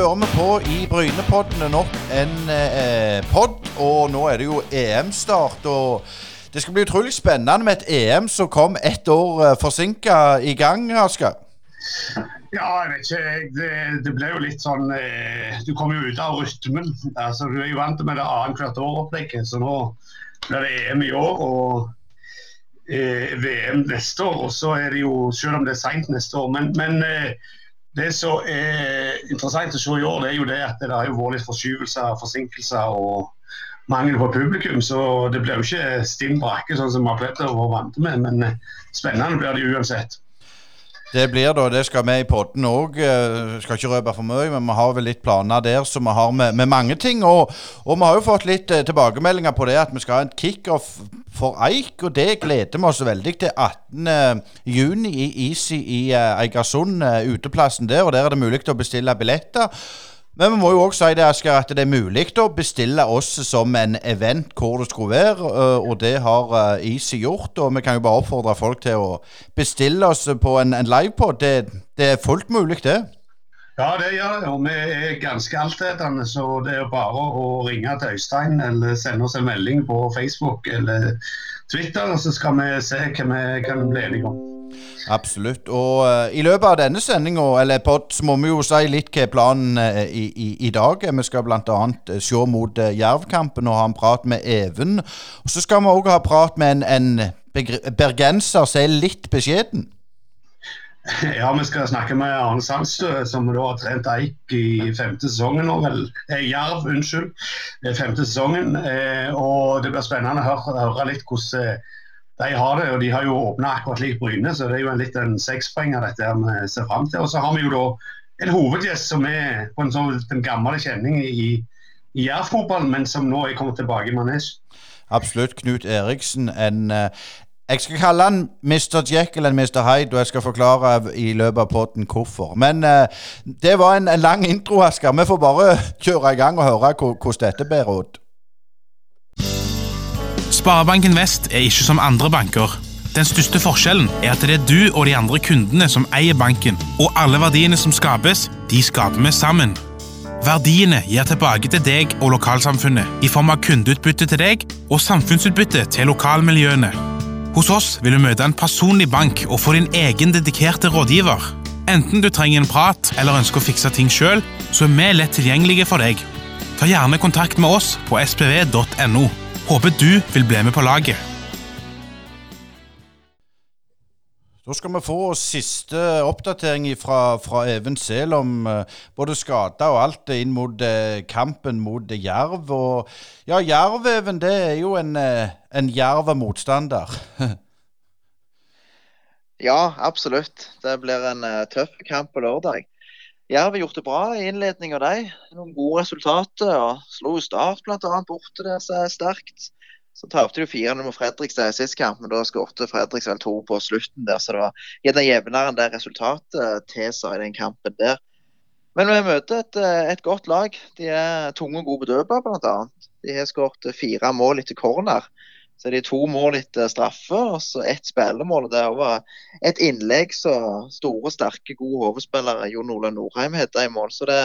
kjører vi på i Brynepoddene nok en eh, pod. Og nå er det jo EM-start. Og det skal bli utrolig spennende med et EM som kom ett år eh, forsinka i gang, Asker. Ja, jeg vet ikke. Det, det ble jo litt sånn eh, Du kommer jo ut av rytmen. Altså, Du er jo vant med det annethvert år-opplegget, så nå blir det EM i år. og eh, VM neste år. og så er det jo, Selv om det er seint neste år. Men, men eh, det som er interessant å se i år, det er jo det at det har vært litt forskyvelser, forsinkelser og mangel på publikum. Så det blir jo ikke stinn brakke sånn som vi har pleid å være vant med. Men spennende blir det uansett. Det blir da, det skal vi i podden òg. Skal ikke røpe for mye, men vi har vel litt planer der som vi har med, med mange ting. Og, og, vi har jo fått litt eh, tilbakemeldinger på det at vi skal ha en kickoff for Eik, og det gleder vi oss veldig til. 18.6 i Easy i Eigersund, uteplassen der. Og der er det mulig å bestille billetter. Men vi må jo også si det, Asker, at det er mulig å bestille oss som en event hvor det skulle være. Og det har Easy gjort. Og vi kan jo bare oppfordre folk til å bestille oss på en, en livepod. Det, det er fullt mulig, det. Ja, det gjør det. Og vi er ganske altetende, så det er bare å ringe til Øystein eller sende oss en melding på Facebook eller Twitter, så skal vi se hva vi kan bli enige om. Absolutt. Og uh, i løpet av denne sendinga, eller pod, så må vi jo si litt hva planen uh, i, i, i, dag. Vi skal bl.a. Uh, se mot uh, Jervkampen og ha en prat med Even. Og så skal vi òg ha prat med en, en bergenser som er litt beskjeden. Ja, vi skal snakke med Arne Sandstø, som da har trent Eik i femte sesongen nå, vel. Eh, Jerv, unnskyld. Femte sesongen. Eh, og det blir spennende å høre, høre litt hvordan de har det, og de har jo åpna akkurat lik Bryne, så det er jo en litt en sekspoenger dette vi ser fram til. Og så har vi jo da en hovedgjest som er på en sånn den gamle kjenning i, i Jerv-fotballen, men som nå er kommet tilbake i manesj. Absolutt. Knut Eriksen. En, uh, jeg skal kalle han Mr. Jekyll og Mr. Hyde, og jeg skal forklare i løpet av potten hvorfor. Men uh, det var en, en lang intro, Asker. Vi får bare kjøre i gang og høre hvordan dette bærer ut. Sparebanken Vest er ikke som andre banker. Den største forskjellen er at det er du og de andre kundene som eier banken, og alle verdiene som skapes, de skaper vi sammen. Verdiene gir tilbake til deg og lokalsamfunnet i form av kundeutbytte til deg og samfunnsutbytte til lokalmiljøene. Hos oss vil du møte en personlig bank og få din egen dedikerte rådgiver. Enten du trenger en prat eller ønsker å fikse ting sjøl, så er vi lett tilgjengelige for deg. Ta gjerne kontakt med oss på spv.no. Håper du vil bli med på laget. Da skal vi få siste oppdatering fra, fra Even Sel om uh, både skader og alt inn mot uh, kampen mot Jerv. Og ja, Jerv-Even det er jo en, en jerv motstander. ja, absolutt. Det blir en tøff kamp på lørdag. Jerv har gjort det bra i innledninga, de. Noen gode resultater. og Slo Start bl.a. borte der som er sterkt. Så tapte de 4-0 mot Fredrikstad i sist kamp, men da skårte Fredrikstad to på slutten der. Så det var gjerne jevnere enn det resultatet tilsa i den kampen der. Men vi møter et, et, godt lag. De er tunge og gode på dødball, bl.a. De har skåret fire mål etter corner. Så er det to mål etter straffe og så ett spillemål. Det var et innlegg så store, sterke, gode hovedspillere Jon Ole Norheim heter i mål. Så det,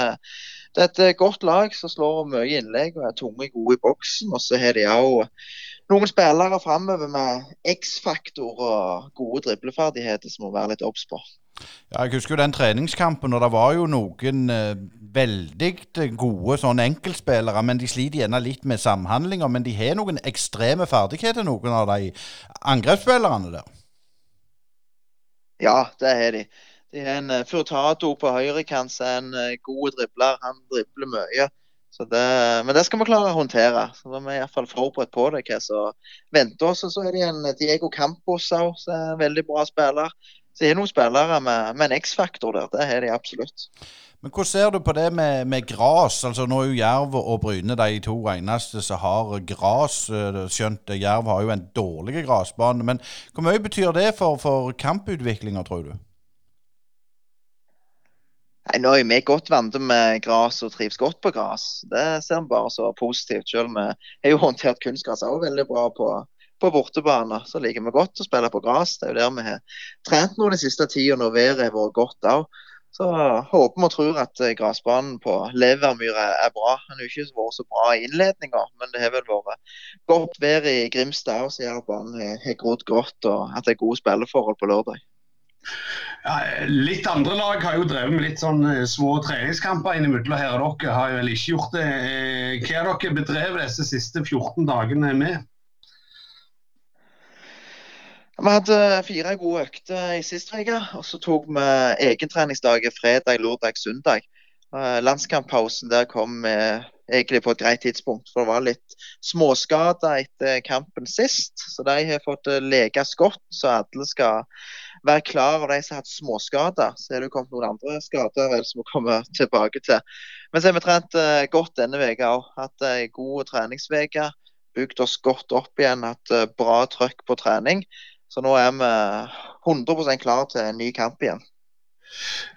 det, er et eh, godt lag som slår mye innlegg og er tunge gode i boksen. Og så har de òg noen spillere framover med X-faktor og gode dribleferdigheter som må være litt obs på. Ja, jeg husker jo den treningskampen, og det var jo noen eh, veldig gode sånn enkeltspillere. Men de sliter gjerne litt med samhandlinger. Men de har noen ekstreme ferdigheter, noen av de angrepsspillerne der. Ja, det har de. De har en uh, Furtado på høyrekant som er en uh, god dribler. Han dribler mye. Det, men det skal vi klare å håndtere. Så Da er vi iallfall forberedt på det. hva som venter oss. Så er det en Diego Campos som er en veldig bra spiller. Så det er noen spillere med, med en X-faktor der. Det har de absolutt. Men hvordan ser du på det med, med gras? Altså Nå er jo Jerv og Bryne de to eneste som har gras. Skjønt Jerv har jo en dårlig grasbane. Men hvor mye betyr det for, for kamputviklinga, tror du? Nei, Nå er vi godt vant med gras og trives godt på gras. Det ser vi bare så positivt. Selv om vi har jo håndtert kunstgras òg veldig bra på, på bortebane. Så liker vi godt å spille på gress. Det er jo der vi har trent nå den siste tida når været har vært godt òg. Så håper vi og tror at eh, gressbanen på Levermyra er, bra. Den har ikke vært så bra i innledninga, men det har vel vært godt vær i Grimstad òg, som at banen har grodd godt og at det er gode spilleforhold på lørdag. Ja, litt andre lag har jo drevet med litt sånn eh, små treningskamper innimellom her, og dere har jo vel ikke gjort det. Eh, Hva har dere bedrevet disse siste 14 dagene med? Vi hadde fire gode økter i sist uke, og så tok vi egentreningsdager fredag, lørdag, søndag. Eh, Landskamppausen der kom eh, egentlig på et greit tidspunkt, for det var litt småskader etter kampen sist. Så de har fått lekes leges godt, så alle skal være klar over de som har hatt småskader. Så er det kommet noen andre skader vel, som vi kommer tilbake til. Men så har vi trent eh, godt denne uka òg. Hatt ei god treningsuke. Bygd oss godt opp igjen. Hatt eh, bra trøkk på trening. Så nå er vi 100% klar til en ny kamp igjen.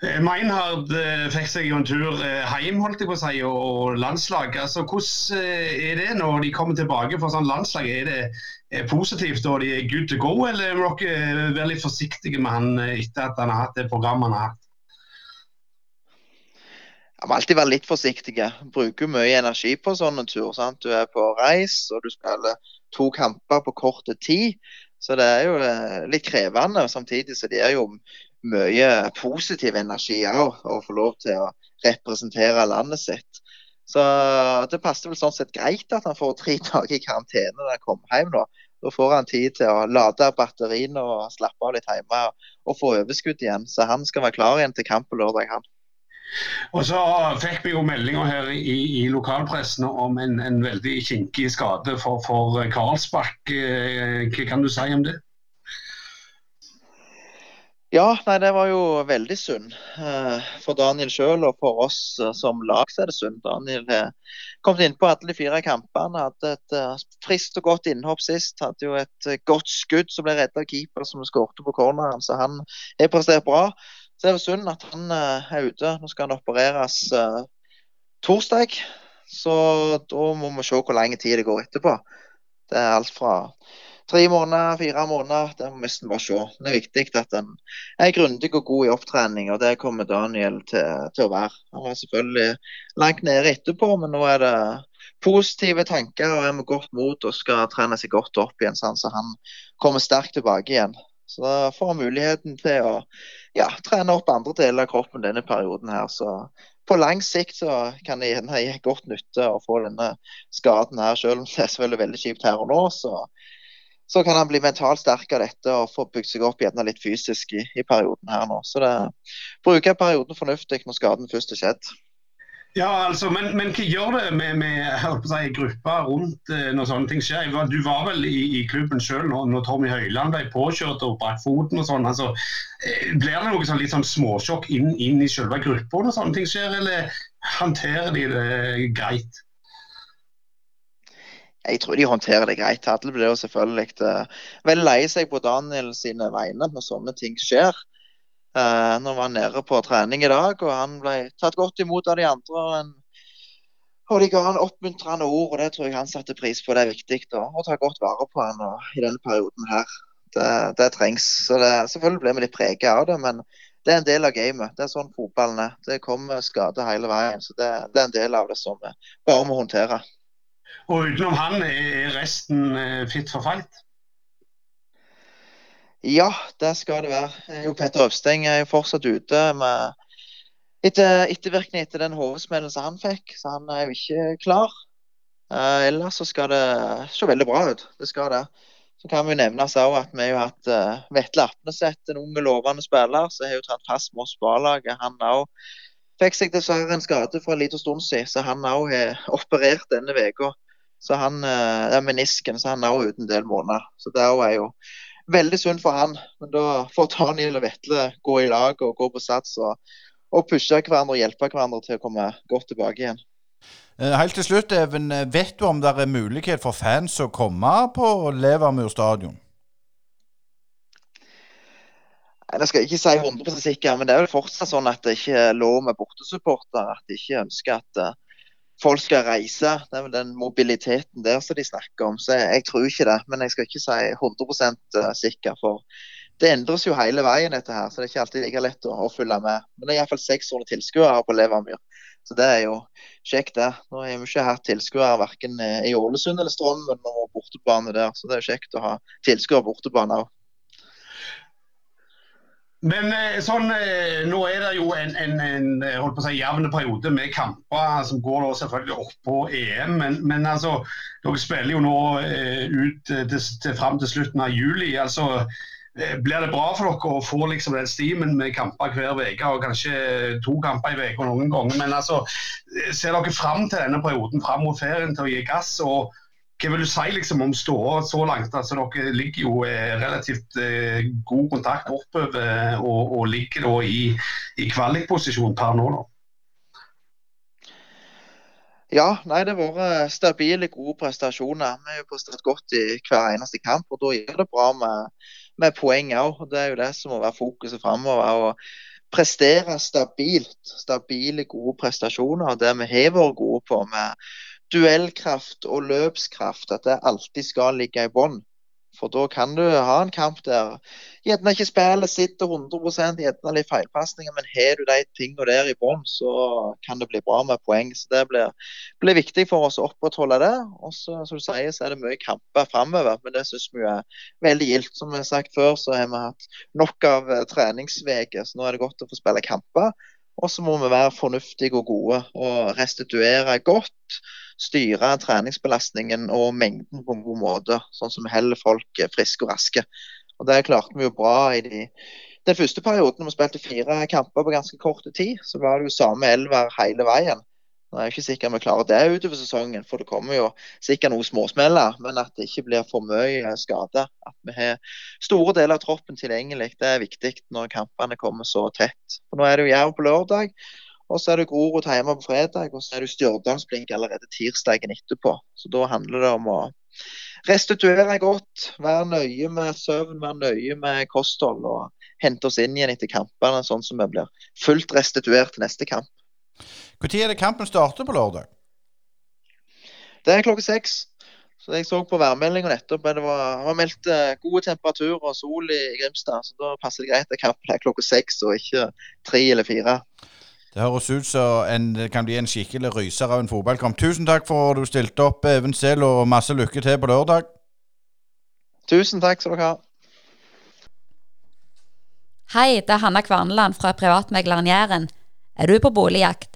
Eh, Meinhard eh, fikk seg jo en tur eh, hjem, holdt jeg på å si, og landslag. Altså, hvordan er det når de kommer tilbake fra sånn landslag? Er det positivt og de er good to go, eller må dere være litt forsiktige med han etter at han har hatt det programmet han har hatt? Jeg må alltid være litt forsiktige. Bruker mye energi på sånne tur. Sant? Du er på reis, og du spiller to kamper på kort tid. Så det er jo eh, litt krevende. Samtidig så det er jo mye positiv energi òg, å få lov til å representere landet sitt. Så det passer vel sånn sett greit at han får tre dager i karantene når han kommer hjem nå. Da får han tid til å lade batteriene og slappe av litt hjemme og få overskudd igjen. Så han skal være klar igjen til kamp på lørdag, han. Og så fikk vi jo meldinger her i, i lokalpressen om en, en veldig kinkig skade for, for Karlsbakk. Eh, Hva kan du si om det? Ja, nei, det var jo veldig synd. eh, For Daniel sjøl og for oss eh, som lag så er det synd. Daniel kom inn innpå alle de fire kampene. Hadde et frist og godt innhopp sist. Hadde jo et godt skudd som ble redda av keeper som skårte på corneren. Så han har prestert bra. Så det er jo synd at han eh, er ute. Nå skal han opereres eh, torsdag. Så da må vi se hvor lang tid det går etterpå. Det er alt fra tre måneder, fire måneder. Det må nesten bare se. Det er viktig at en er grundig og god i opptrening, og det kommer Daniel til, til å være. Han var selvfølgelig langt nede etterpå, men nå er det positive tanker og er med godt mot og skal trene seg godt opp igjen, sånn, så han kommer sterkt tilbake igjen. Så da får han muligheten til å ja, trene opp andre deler av kroppen denne perioden her. Så på lang sikt så kan det gjerne gi godt nytte å få denne skaden her, selv om det er selvfølgelig veldig kjipt her og nå. så så kan han bli mentalt sterk av dette og få bygd seg opp gjerne litt fysisk i, i perioden her nå. Så det bruker perioden fornuftig når skaden først er skjedd. Ja, altså, men, men hva gjør det med, med si, gruppa rundt eh, når sånne ting skjer? Du var vel i, i klubben sjøl når, når Tommy Høiland ble påkjørt og brakk foten og sånn. altså, eh, Blir det noe sånn, litt sånn småsjokk inn, inn i selve gruppa når sånne ting skjer, eller håndterer de det greit? Jeg tror de håndterer det greit. Alle blir jo selvfølgelig veldig lei seg på Daniel sine vegne når sånne ting skjer. Når han var nede på trening i dag, og han ble tatt godt imot av de andre. Og, en, og de ga han oppmuntrende ord, og det tror jeg han satte pris på. Det er viktig å, å ta godt vare på han og, i denne perioden her. Det, det trengs. Så det, selvfølgelig ble vi litt preget av det, men det er en del av gamet. Det er sånn fotballen er. Det kommer skader hele veien. Så det, det er en del av det som vi bare må håndtere. Og utenom han, er resten eh, fit for fight? Ja, det skal det være. Jo, Petter Øvsteng er jo fortsatt ute med etter, ettervirkning etter den hovedsmellen som han fikk, så han er jo ikke klar. Uh, ellers så skal det se veldig bra ut. Det skal det. Så kan vi nevne at vi har hatt uh, Vetle Apneset, en unge, lovende spiller, som har jo tatt fast med oss på A-laget. Han òg fikk seg dessverre en skade for en liten stund siden, så han òg har operert denne uka. Så han eh, er menisken, så han er òg ute en del måneder. Så det er jo veldig synd for han. Men da får Daniel og Vetle gå i lag og gå på sats og, og pushe hverandre og hjelpe hverandre til å komme godt tilbake igjen. Helt til slutt, Even. Vet du om det er mulighet for fans å komme på Levermur stadion? Jeg skal ikke si 100 sikker, men det er vel fortsatt sånn at det ikke er lov med bortesupporter. At de ikke ønsker at uh, folk skal reise. Det er vel den mobiliteten der som de snakker om. Så jeg, jeg, tror ikke det. Men jeg skal ikke si 100% sikker. For det endres jo hele veien, dette her, så det er ikke alltid like lett å, å følge med. Men det er iallfall 600 tilskuere på Levermyr, så det er jo kjekt, det. Nå har vi ikke hatt tilskuere verken i Ålesund eller Strømmen og bortebane der, så det er kjekt å ha tilskuere bortebane òg. Men eh, sånn, eh, nå er det jo en, en, en holdt på å si, jevn periode med kamper som går da selvfølgelig opp på EM. Men, men altså, dere spiller jo nå eh, ut til, til, fram til slutten av juli. altså blir det bra for dere å få liksom den stimen med kamper hver uke, og kanskje to kamper i uka noen ganger? Men altså, ser dere fram til denne perioden fram mot ferien til å gi gass? og hva vil du si liksom, om ståa så langt? Altså, dere ligger jo eh, relativt eh, god kontakt oppover og, og ligger da i, i kvalikposisjon per nå. da. Ja, nei, det har vært stabile, gode prestasjoner. Vi har jo prestert godt i hver eneste kamp, og da gjør det bra med, med poeng òg. Det er jo det som må være fokuset framover. Å prestere stabilt. Stabile, gode prestasjoner. Det vi har vært gode på. med duellkraft og løpskraft, at det alltid skal ligge i bånn. For da kan du ha en kamp der gjerne ikke spillet sitter 100% gjerne litt feilpasninger, men har du de tingene der i bånn, så kan det bli bra med poeng. Så Det blir, blir viktig for oss å opprettholde det. Og så, som du sier, så er det mye kamper framover, men det syns vi er veldig gildt. Som vi har sagt før, så har vi hatt nok av eh, treningsuker, så nå er det godt å få spille kamper. Og så må vi være fornuftige og gode og restituere godt styre treningsbelastningen og mengden på en god måte, sånn som vi holder folk friske og raske. Og Det klarte vi jo bra i de, den første perioden. Vi spilte fire kamper på ganske kort tid. Så var det jo samme elver hele veien. Nå er jeg ikke sikker om vi klarer det utover sesongen, for det kommer jo sikkert noen småsmeller. Men at det ikke blir for mye skade. At vi har store deler av troppen tilgjengelig, det er viktig når kampene kommer så tett. For Nå er det jo Jerv på lørdag. Og så er det Grorud hjemme på fredag, og så er det Stjørdalsblink allerede tirsdagen etterpå. Så da handler det om å restituere godt, være nøye med søvn, være nøye med kosthold. Og hente oss inn igjen etter kampene, sånn som vi blir fullt restituert til neste kamp. Når er det kampen starter på lørdag? Det er klokka seks. Så Jeg så på værmeldinga nettopp, men det var, var meldt eh, gode temperaturer og sol i Grimstad. Så da passer det greit at kampen er klokka seks og ikke tre eller fire. Det høres ut som det kan bli en skikkelig ryser av en fotballkamp. Tusen takk for at du stilte opp, Even Sel, og masse lykke til på lørdag. Tusen takk skal dere ha. Hei, det er Hanna Kvarneland fra privatmegleren Jæren. Er du på boligjakt,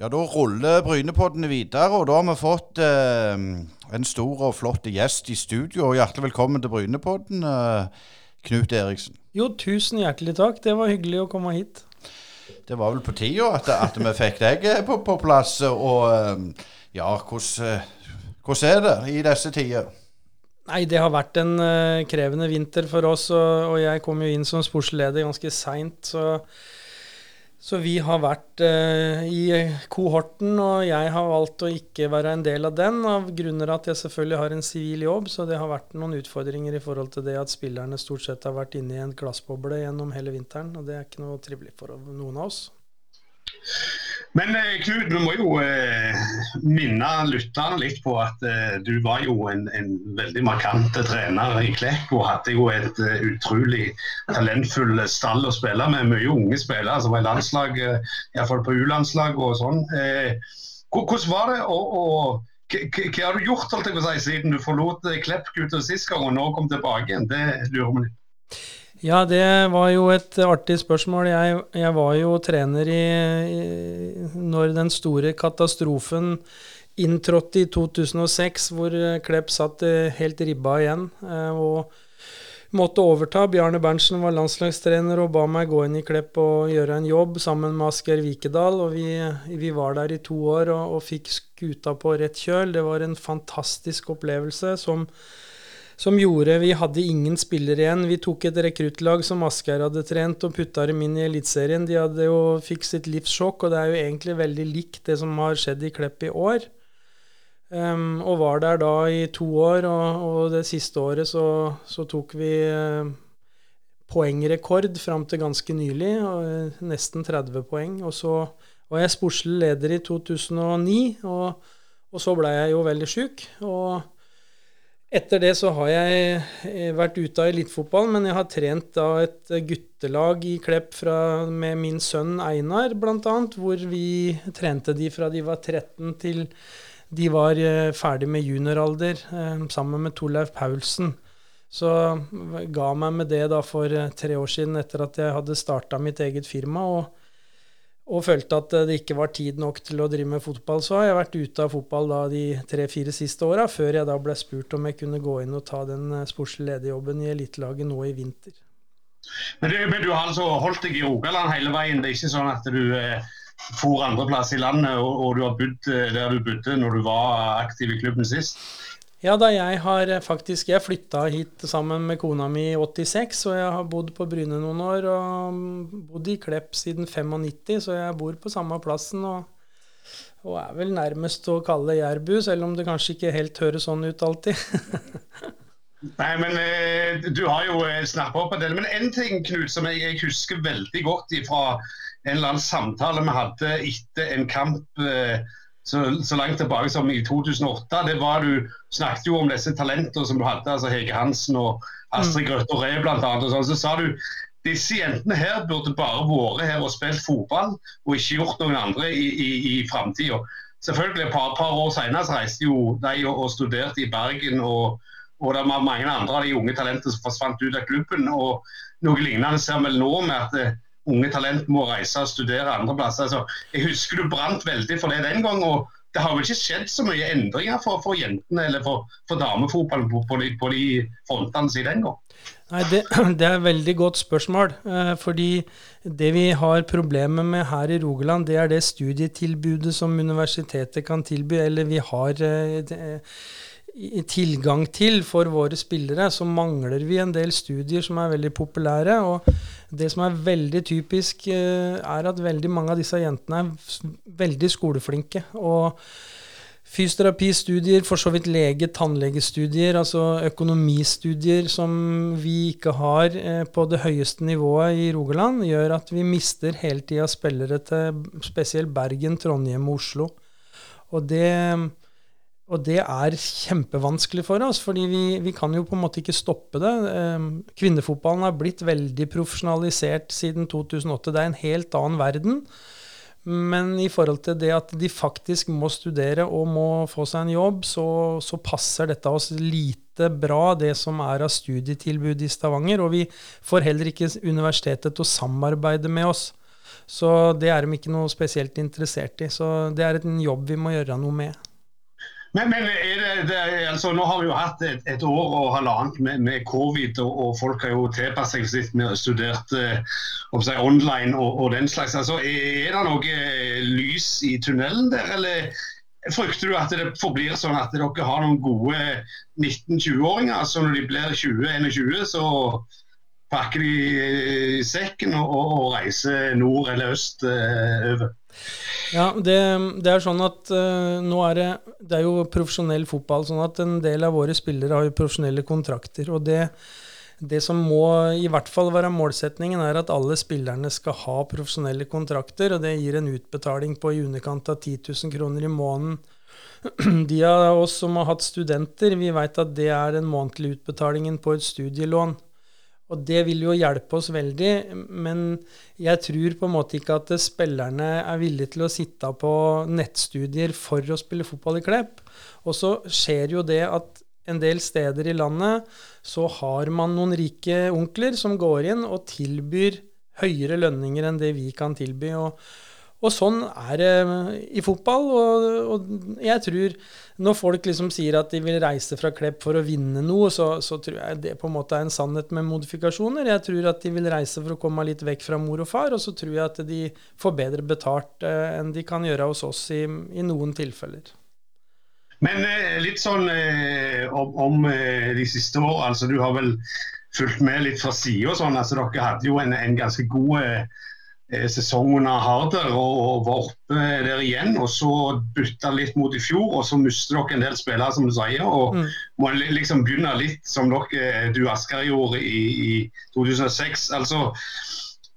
Ja, Da ruller Brynepoddene videre, og da har vi fått eh, en stor og flott gjest i studio. og Hjertelig velkommen til Brynepodden, eh, Knut Eriksen. Jo, tusen hjertelig takk. Det var hyggelig å komme hit det var vel på tida at, at, vi fikk deg eh, på, på plass. Og eh, ja, hvordan, eh, hvordan er det i disse tider? Nei, det har vært en uh, krevende vinter for oss, og, og, jeg kom jo inn som sportsleder ganske seint. Så så vi har vært eh, i kohorten, og jeg har valgt å ikke være en del av den, av grunner at jeg selvfølgelig har en sivil jobb. Så det har vært noen utfordringer i forhold til det at spillerne stort sett har vært inne i en glassboble gjennom hele vinteren. Og det er ikke noe trivelig for noen av oss. Men eh, Knut, vi må jo eh, minne lytterne litt på at eh, du var jo en, en, veldig markant trener i Klekk og hadde jo et uh, utrolig talentfull stall å spille med. Mye unge spillere som var i landslag, eh, iallfall på U-landslag og sånn. Eh, hvordan var det å, å hva har du gjort holdt jeg si, siden du forlot Klepp-gutta sist gang og nå kom tilbake igjen? Det lurer vi litt ja, det var jo et artig spørsmål. Jeg, jeg var jo trener i, i, når den store katastrofen inntrådte i 2006, hvor Klepp satt helt ribba igjen. Eh, og måtte overta. Bjarne Berntsen var landslagstrener og ba meg gå inn i Klepp og gjøre en jobb sammen med Asgeir Vikedal. og vi, vi, var der i to år og, og fikk skuta på rett kjøl. Det var en fantastisk opplevelse som som gjorde Vi hadde ingen spillere igjen. Vi tok et rekruttlag som Asgeir hadde trent, og putta dem inn i Eliteserien. De hadde jo fikk sitt livssjokk, og det er jo egentlig veldig likt det som har skjedd i Klepp i år. Um, og var der da i to år, og, og det siste året så, så tok vi uh, poengrekord fram til ganske nylig, og, uh, nesten 30 poeng. Og så var jeg sportslig leder i 2009, og, og så ble jeg jo veldig sjuk. Og etter det så har jeg eh, vært ute av elitefotball, men jeg har trent da et guttelag i Klepp fra, med min sønn Einar, bl.a., hvor vi trente de fra de var 13 til de var eh, ferdig med junioralder, eh, sammen med Torleif Paulsen. Så ga meg med det da for tre år siden, etter at jeg hadde starta mitt eget firma. og og følte at det ikke var tid nok til å drive med fotball. Så har jeg vært ute av fotball da de tre-fire siste åra, før jeg da ble spurt om jeg kunne gå inn og ta den eh, sportslige lederjobben i elitelaget nå i vinter. Men du, men du, har altså holdt deg i Rogaland hele veien? Det er ikke sånn at du eh, for andreplass i landet og, og, du har bodd eh, der du bodde når du var aktiv i klubben sist? Ja, da jeg har eh, faktisk Jeg flytta hit sammen med kona mi i 86, og jeg har bodd på Bryne noen år. Og bodd i Klepp siden 95, så jeg bor på samme plassen. Og, og er vel nærmest å kalle Jærbu, selv om det kanskje ikke helt høres sånn ut alltid. Nei, men eh, Du har jo eh, snappa opp en del. Men én ting Knut, som jeg, jeg, husker veldig godt fra en eller annen samtale vi hadde etter en kamp. Eh, så, så, langt tilbake som i 2008. det var Du snakket jo om disse talentene som du hadde, altså Hege Hansen og Astrid mm. Ree bl.a. Sånn, så sa du disse jentene her burde bare vært her og spilt fotball, og ikke gjort noen andre i, i, i framtida. Selvfølgelig Et par, par år senere så reiste jo de og, og studerte i Bergen. og og det var mange andre av de unge talentene som forsvant ut av klubben. og Noe lignende ser vi nå med at unge talent må reise og studere andre plasser. Altså, jeg husker du brant veldig for det den gang. og det har vel ikke skjedd så mye endringer for, for jentene eller for, for damefotballen på, på, de, på de frontene siden den gang? Nei, det, det, er et veldig godt spørsmål. Eh, fordi det vi har problemer med her i Rogaland, det er det studietilbudet som universitetet kan tilby. Eller vi har eh, tilgang til for våre spillere, så mangler vi en del studier som er veldig populære. og Det som er veldig typisk, eh, er at veldig mange av disse jentene er veldig skoleflinke. og Fysioterapistudier, for så vidt lege-, tannlegestudier, altså økonomistudier som vi ikke har eh, på det høyeste nivået i Rogaland, gjør at vi mister hele tida spillere til spesielt Bergen, Trondheim og Oslo. Og det og det er kjempevanskelig for oss, fordi vi, vi, kan jo på en måte ikke stoppe det. Ehm, kvinnefotballen har blitt veldig profesjonalisert siden 2008. Det er en helt annen verden. Men i forhold til det at de faktisk må studere og må få seg en jobb, så, så passer dette oss lite bra, det som er av studietilbud i Stavanger. Og vi får heller ikke universitetet til å samarbeide med oss. Så det er de ikke noe spesielt interessert i. Så det er en jobb vi må gjøre noe med. Men, men det, det, altså, nå har vi jo hatt et, et år og halvannet med, med covid, og, og, folk har jo tilpasset seg sitt med studert eh, seg, online og, og, den slags. Altså, er det noe eh, lys i tunnelen der, eller frykter du at det forblir sånn at dere har noen gode 19-20-åringer, så når de blir 20-21, så pakker de i sekken og, og reiser nord eller øst uh, over? Ja, det, det, er sånn at uh, nå er det Det er jo profesjonell fotball, sånn at en del av våre spillere har jo profesjonelle kontrakter. og det, det som må i hvert fall være målsetningen, er at alle spillerne skal ha profesjonelle kontrakter, og det gir en utbetaling på i underkant av 10 000 kroner i måneden. De av oss som har hatt studenter, vi vet at det er den månedlige utbetalingen på et studielån. Og det vil jo hjelpe oss veldig, men jeg tror på en måte ikke at spillerne er villige til å sitte på nettstudier for å spille fotball i Klepp. Og så skjer jo det at en del steder i landet så har man noen rike onkler som går inn og tilbyr høyere lønninger enn det vi kan tilby. og og sånn er det i fotball. Og, og, jeg tror når folk liksom sier at de vil reise fra Klepp for å vinne noe, så, så, tror jeg det på en måte er en sannhet med modifikasjoner. Jeg tror at de vil reise for å komme litt vekk fra mor og far, og så tror jeg at de får bedre betalt eh, enn de kan gjøre hos oss i, i noen tilfeller. Men eh, litt sånn eh, om, om eh, de siste årene. Altså, du har vel fulgt med litt fra sida. Sånn. Altså, dere hadde jo en, en ganske god eh, av sesong Harder og, var oppe der igjen. og Så bytta litt mot i fjor, og så mister dere en del spillere, som du sier. og mm. Må liksom begynne litt som dere, du Asker gjorde i, i 2006. altså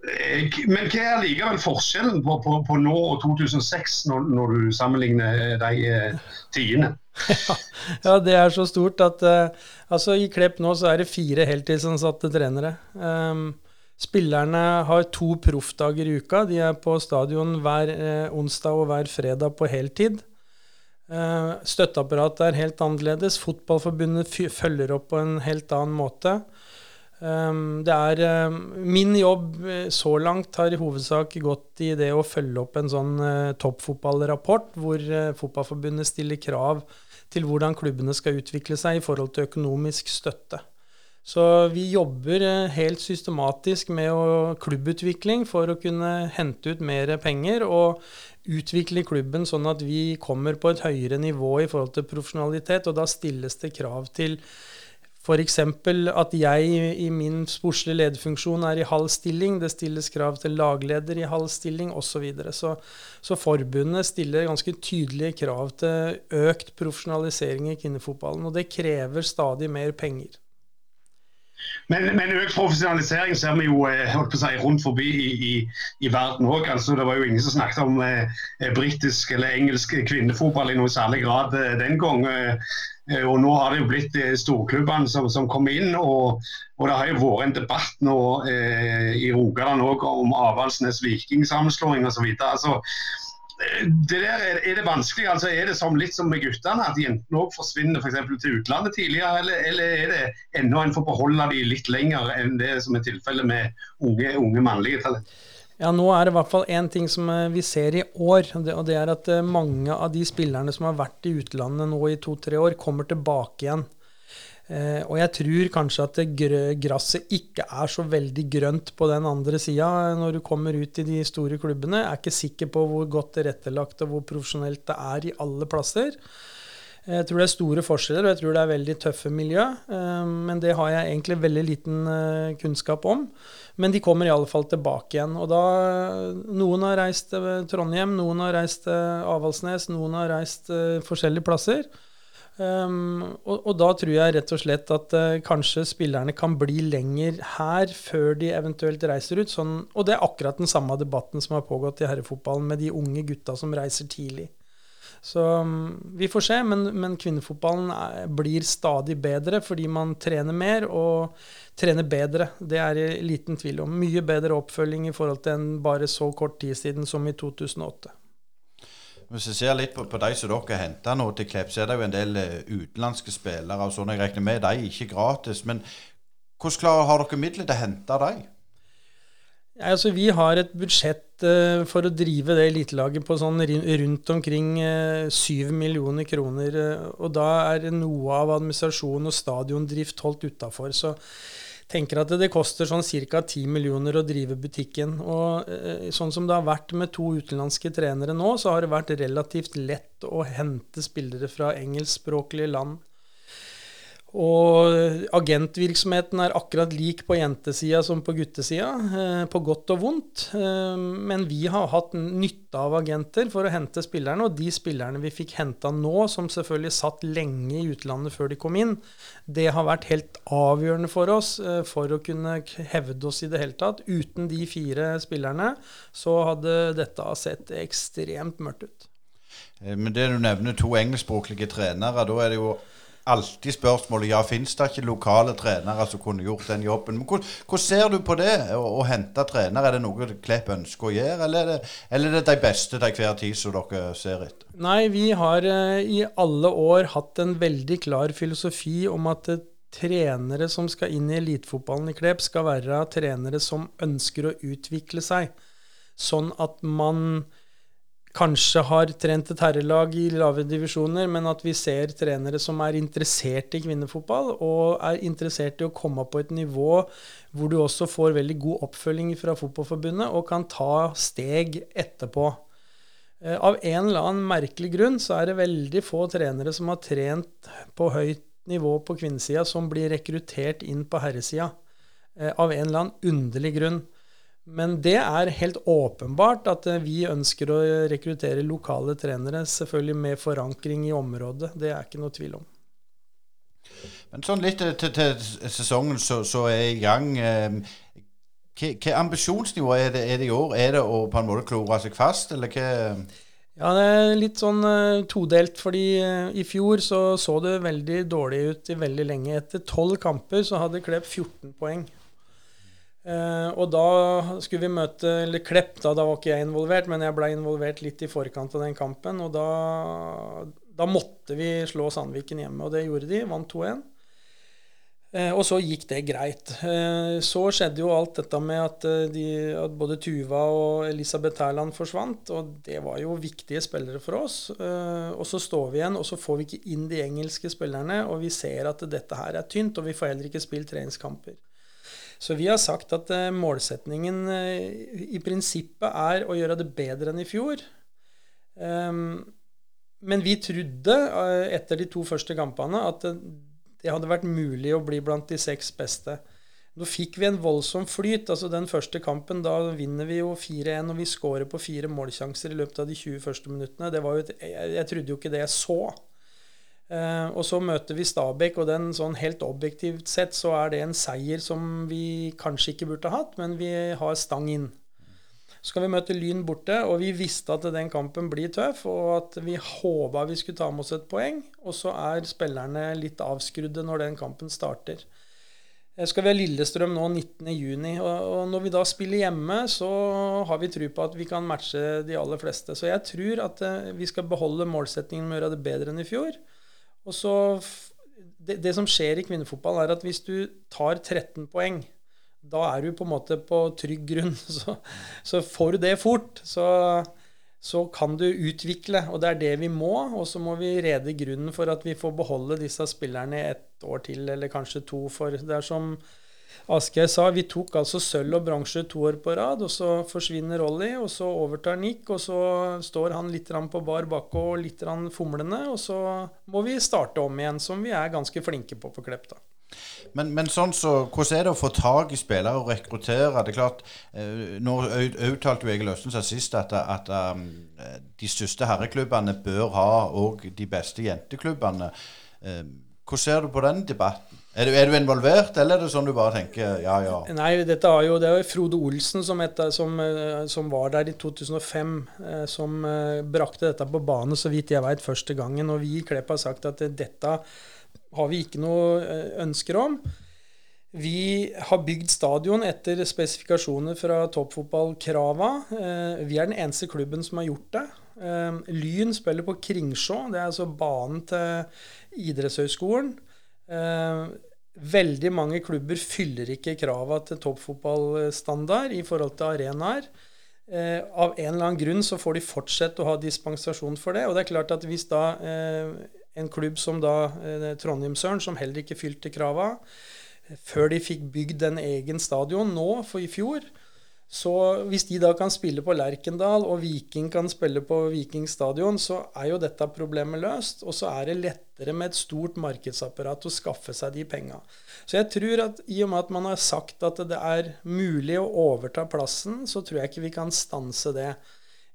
Eh, men hva er likevel forskjellen på, på, på nå og 2006, når, når du sammenligner de eh, tidene? ja, det er så stort at eh, altså i Klepp nå så er det fire heltidsansatte trenere. Um, spillerne har to proffdager i uka. De er på stadion hver uh, onsdag og hver fredag på heltid. Uh, støtteapparatet er helt annerledes. Fotballforbundet følger opp på en helt annen måte. Um, det er Min jobb eh, så langt har i hovedsak gått i det å følge opp en sånn toppfotballrapport, hvor Fotballforbundet stiller krav til hvordan klubbene skal utvikle seg i forhold til økonomisk støtte. Så vi jobber uh, helt systematisk med å, klubbutvikling for å kunne hente ut mer penger og utvikle klubben sånn at vi kommer på et høyere nivå i forhold til profesjonalitet, og da stilles det krav til F.eks. at jeg i min sportslige lederfunksjon er i halv stilling. Det stilles krav til lagleder i halv stilling osv. Så, videre. så Så forbundet stiller ganske tydelige krav til økt profesjonalisering i kvinnefotballen. Og det krever stadig mer penger. Men, men, økt profesjonalisering ser vi jo eh, si, rundt forbi i, i, i verden òg. Altså, det var jo ingen som snakket om eh, britisk eller engelsk kvinnefotball i noe særlig grad eh, den gang. Eh, og Nå har det jo blitt eh, storklubbene som, som kommer inn. Og, og, det har jo vært en debatt nå eh, i Rogaland om Avaldsnes vikingsammenslåing osv. Altså, det der, er det vanskelig? altså Er det som, litt som med guttene, at jentene òg forsvinner for til utlandet tidligere? Eller, eller er det ennå en får beholde de litt lenger enn det som er tilfellet med unge, unge mannlige talent? Ja, Nå er det i hvert fall én ting som eh, vi ser i år. og Det er at eh, mange av de spillerne som har vært i utlandet nå i to-tre år, kommer tilbake igjen. Eh, og jeg tror kanskje at gresset ikke er så veldig grønt på den andre sida når du kommer ut i de store klubbene. Jeg er ikke sikker på hvor godt tilrettelagt og hvor profesjonelt det er i alle plasser. Jeg tror det er store forskjeller, og jeg tror det er veldig tøffe miljø. Eh, men det har jeg egentlig veldig liten eh, kunnskap om. Men de kommer i alle fall tilbake igjen. Og da Noen har reist til Trondheim, noen har reist til Avaldsnes, noen har reist forskjellige plasser. Um, og, og, da tror jeg rett og slett at uh, kanskje spillerne kan bli lenger her før de eventuelt reiser ut. Sånn, og det er akkurat den samme debatten som har pågått i herrefotballen med de unge gutta som reiser tidlig. Så um, vi får se, men, men kvinnefotballen er, blir stadig bedre fordi man trener mer og trener bedre. Det er det liten tvil om. Mye bedre oppfølging i forhold til enn bare så kort tid siden som i 2008. Hvis jeg ser litt på, på de som dere henter nå til Klepp, så er det jo en del uh, utenlandske spillere. og sånn, Jeg regner med de ikke gratis. Men hvordan klarer, har dere midler til å hente de? Ja, altså, vi har et budsjett uh, for å drive det elitelaget på sånn rundt omkring uh, eh, 7 millioner kroner. og da er noe av administrasjon og stadiondrift holdt utafor. Så tenker at det koster sånn ca. 10 millioner å drive butikken. Og eh, sånn som det har vært med to utenlandske trenere nå, så har det vært relativt lett å hente spillere fra engelskspråklige land. Og agentvirksomheten er akkurat lik på jentesida som på guttesida, eh, på godt og vondt. Eh, men vi har hatt nytte av agenter for å hente spillerne, og de spillerne vi fikk henta nå, som selvfølgelig satt lenge i utlandet før de kom inn, det har vært helt avgjørende for oss eh, for å kunne hevde oss i det hele tatt. Uten de fire spillerne så hadde dette sett ekstremt mørkt ut. Men det du nevner to engelskspråklige trenere, da er det jo alltid spørsmålet ja, fins det ikke lokale trenere som kunne gjort den jobben. Men Hvordan ser du på det, å, å hente trenere? Er det noe Klepp ønsker å gjøre, eller er, det, eller er det de beste til hver tid som dere ser etter? Nei, vi har eh, i alle år hatt en veldig klar filosofi om at eh, trenere som skal inn i elitefotballen i Klepp, skal være trenere som ønsker å utvikle seg. Sånn at man kanskje har trent et herrelag i lave divisjoner, men at vi ser trenere som er interessert i kvinnefotball, og er interessert i å komme på et nivå hvor du også får veldig god oppfølging fra Fotballforbundet og kan ta steg etterpå. Eh, av en eller annen merkelig grunn så er det veldig få trenere som har trent på høyt nivå på kvinnesida, som blir rekruttert inn på herresida. Eh, av en eller annen underlig grunn. Men det er helt åpenbart at eh, vi ønsker å rekruttere lokale trenere, selvfølgelig med forankring i området. Det er ikke noe tvil om. Men sånn litt til, til sesongen så, så, er i gang. Hva ambisjonsnivå er det, er det, i år? Er det å på en måte klore seg fast, eller hva? Ja, det er litt sånn uh, todelt. fordi uh, i fjor så, så det veldig dårlig ut i veldig lenge. Etter tolv kamper så hadde Klepp 14 poeng. Uh, og da skulle vi møte Eller Klepp, da, da var ikke jeg involvert, men jeg ble involvert litt i forkant av den kampen. Og da, da måtte vi slå Sandviken hjemme, og det gjorde de. Vant 2-1. Eh, og så gikk det greit. Eh, så skjedde jo alt dette med at, de, at både Tuva og Elisabeth Hærland forsvant, og det var jo viktige spillere for oss. Og så står vi igjen, og så får vi ikke inn de engelske spillerne, og vi ser at dette her er tynt, og vi får heller ikke spilt treningskamper. Så vi har sagt at målsetningen i prinsippet er å gjøre det bedre enn i fjor. Men vi trodde etter de to første kampene at det hadde vært mulig å bli blant de seks beste. Nå fikk vi en voldsom flyt. altså Den første kampen, da vinner vi jo 4-1, og vi skårer på fire målsjanser i løpet av de 20 første minuttene. Det var jo et, jeg, jeg trodde jo ikke det jeg så. Eh, og så møter vi Stabæk, og den sånn helt objektivt sett så er det en seier som vi kanskje ikke burde hatt, men vi har stang inn. Så skal vi møte Lyn borte, og vi visste at den kampen blir tøff, og at vi håpa vi skulle ta med oss et poeng. Og så er spillerne litt avskrudde når den kampen starter. Så skal vi ha Lillestrøm nå 19.6, og, og når vi da spiller hjemme, så har vi tro på at vi kan matche de aller fleste. Så jeg tror at eh, vi skal beholde målsettingen med å gjøre det bedre enn i fjor. Og så det, det som skjer i kvinnefotball, er at hvis du tar 13 poeng da er du på en måte på trygg grunn. Så, så får du det fort, så, så, kan du utvikle. Og det er det vi må. Og så må vi rede grunnen for at vi får beholde disse spillerne et år til, eller kanskje to. For det er som Asgeir sa, vi tok altså sølv og bransje to år på rad. Og så forsvinner Ollie, og så overtar Nick, og så står han litt på bar bakke og litt fomlende. Og så må vi starte om igjen, som vi er ganske flinke på på Klepp. da. Men, men, sånn så, hvordan er det å få tak i spillere og rekruttere? Det er klart, eh, Nå uttalte jo Egil seg sist at, at um, de største herreklubbene bør ha òg de beste jenteklubbene. Uh, hvordan ser du på den debatten? Er du, er du, involvert, eller er det sånn du bare tenker ja, ja? Nei, dette er jo, det er jo Frode Olsen som, etter, som, eh, som, var der i 2005, eh, som eh, brakte dette på bane, så vidt jeg vet, første gangen. Og vi i Klepp har sagt at dette har vi ikke noe ønsker om. Vi har bygd stadion etter spesifikasjoner fra toppfotballkrava. Vi er den eneste klubben som har gjort det. Lyn spiller på Kringsjå. Det er altså banen til idrettshøyskolen. Veldig mange klubber fyller ikke krava til toppfotballstandard i forhold til arenaer. Av en eller annen grunn så får de fortsette å ha dispensasjon for det. Og det er klart at hvis da en klubb som da eh, Trondheimsøren, som heller ikke fylte krava. Før de fikk bygd en egen stadion nå, for i fjor. Så hvis de da kan spille på Lerkendal, og Viking kan spille på Viking stadion, så er jo dette problemet løst. Og så er det lettere med et stort markedsapparat å skaffe seg de penga. Så jeg tror at i og med at man har sagt at det er mulig å overta plassen, så tror jeg ikke vi kan stanse det.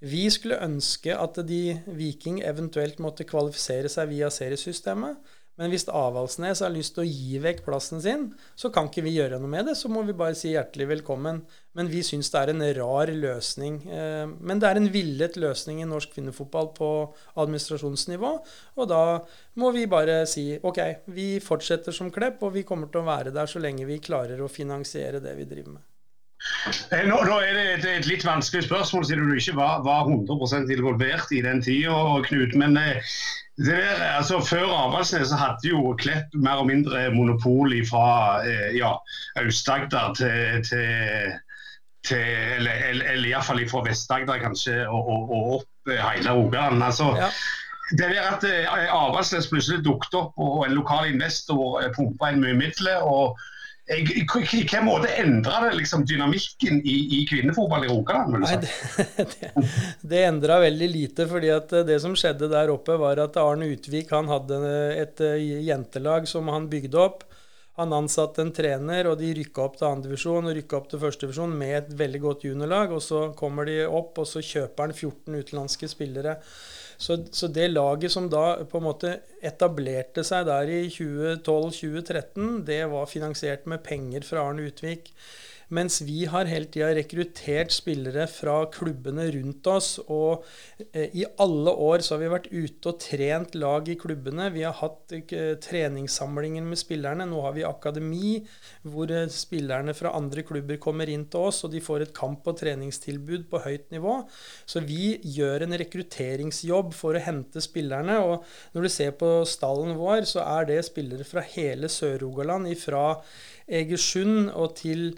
Vi skulle ønske at de Viking eventuelt måtte kvalifisere seg via seriesystemet. Men hvis Avaldsnes har lyst til å gi vekk plassen sin, så kan ikke vi gjøre noe med det. Så må vi bare si hjertelig velkommen. Men vi syns det er en rar løsning. Eh, men det er en villet løsning i norsk kvinnefotball på administrasjonsnivå. Og da må vi bare si OK, vi fortsetter som Klepp, og vi kommer til å være der så lenge vi klarer å finansiere det vi driver med. Eh, nå, nå, er det et, et, litt vanskelig spørsmål, siden du ikke var, var 100% involvert i den tida, Knut. Men eh, der, altså, før Avaldsnes hadde jo Klepp mer og mindre monopol fra eh, ja, Aust-Agder til, til, til, Eller, eller iallfall fra Vest-Agder kanskje, og, og, og, opp hele Rogaland. Altså, ja. Det der at Avaldsnes plutselig dukket opp, og en lokal investor pumpa inn mye midler. og hvilken måte endra det liksom dynamikken i, i kvinnefotball i Rogaland? Nei, det, det, det endra veldig lite. fordi at det som skjedde der oppe, var at Arne Utvik han hadde et jentelag som han bygde opp. Han ansatte en trener, og de rykka opp til andredivisjon og rykka opp til førstedivisjon med et veldig godt juniorlag. Og så kommer de opp, og så kjøper han 14 utenlandske spillere. Så, så, det laget som da på en måte etablerte seg der i 2012-2013, det var finansiert med penger fra Arne Utvik. Mens vi har hele tida rekruttert spillere fra klubbene rundt oss. Og eh, i alle år så har vi vært ute og trent lag i klubbene. Vi har hatt eh, treningssamlinger med spillerne. Nå har vi akademi hvor eh, spillerne fra andre klubber kommer inn til oss, og de får et kamp- og treningstilbud på høyt nivå. Så vi gjør en rekrutteringsjobb for å hente spillerne. Og når du ser på stallen vår, så er det spillere fra hele Sør-Rogaland, fra Egersund og til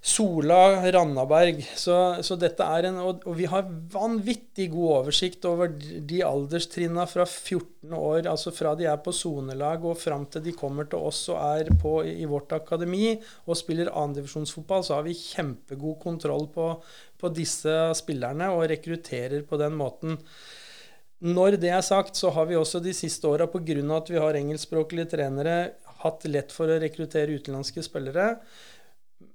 Sola Randaberg. Så, så, dette er en og, og, vi har vanvittig god oversikt over de alderstrinna fra 14 år, altså fra de er på sonelag og fram til de kommer til oss og er på, i vårt akademi og spiller andredivisjonsfotball, så har vi kjempegod kontroll på, på disse spillerne og rekrutterer på den måten. Når det er sagt, så har vi også de siste åra, pga. at vi har engelskspråklige trenere, hatt lett for å rekruttere utenlandske spillere.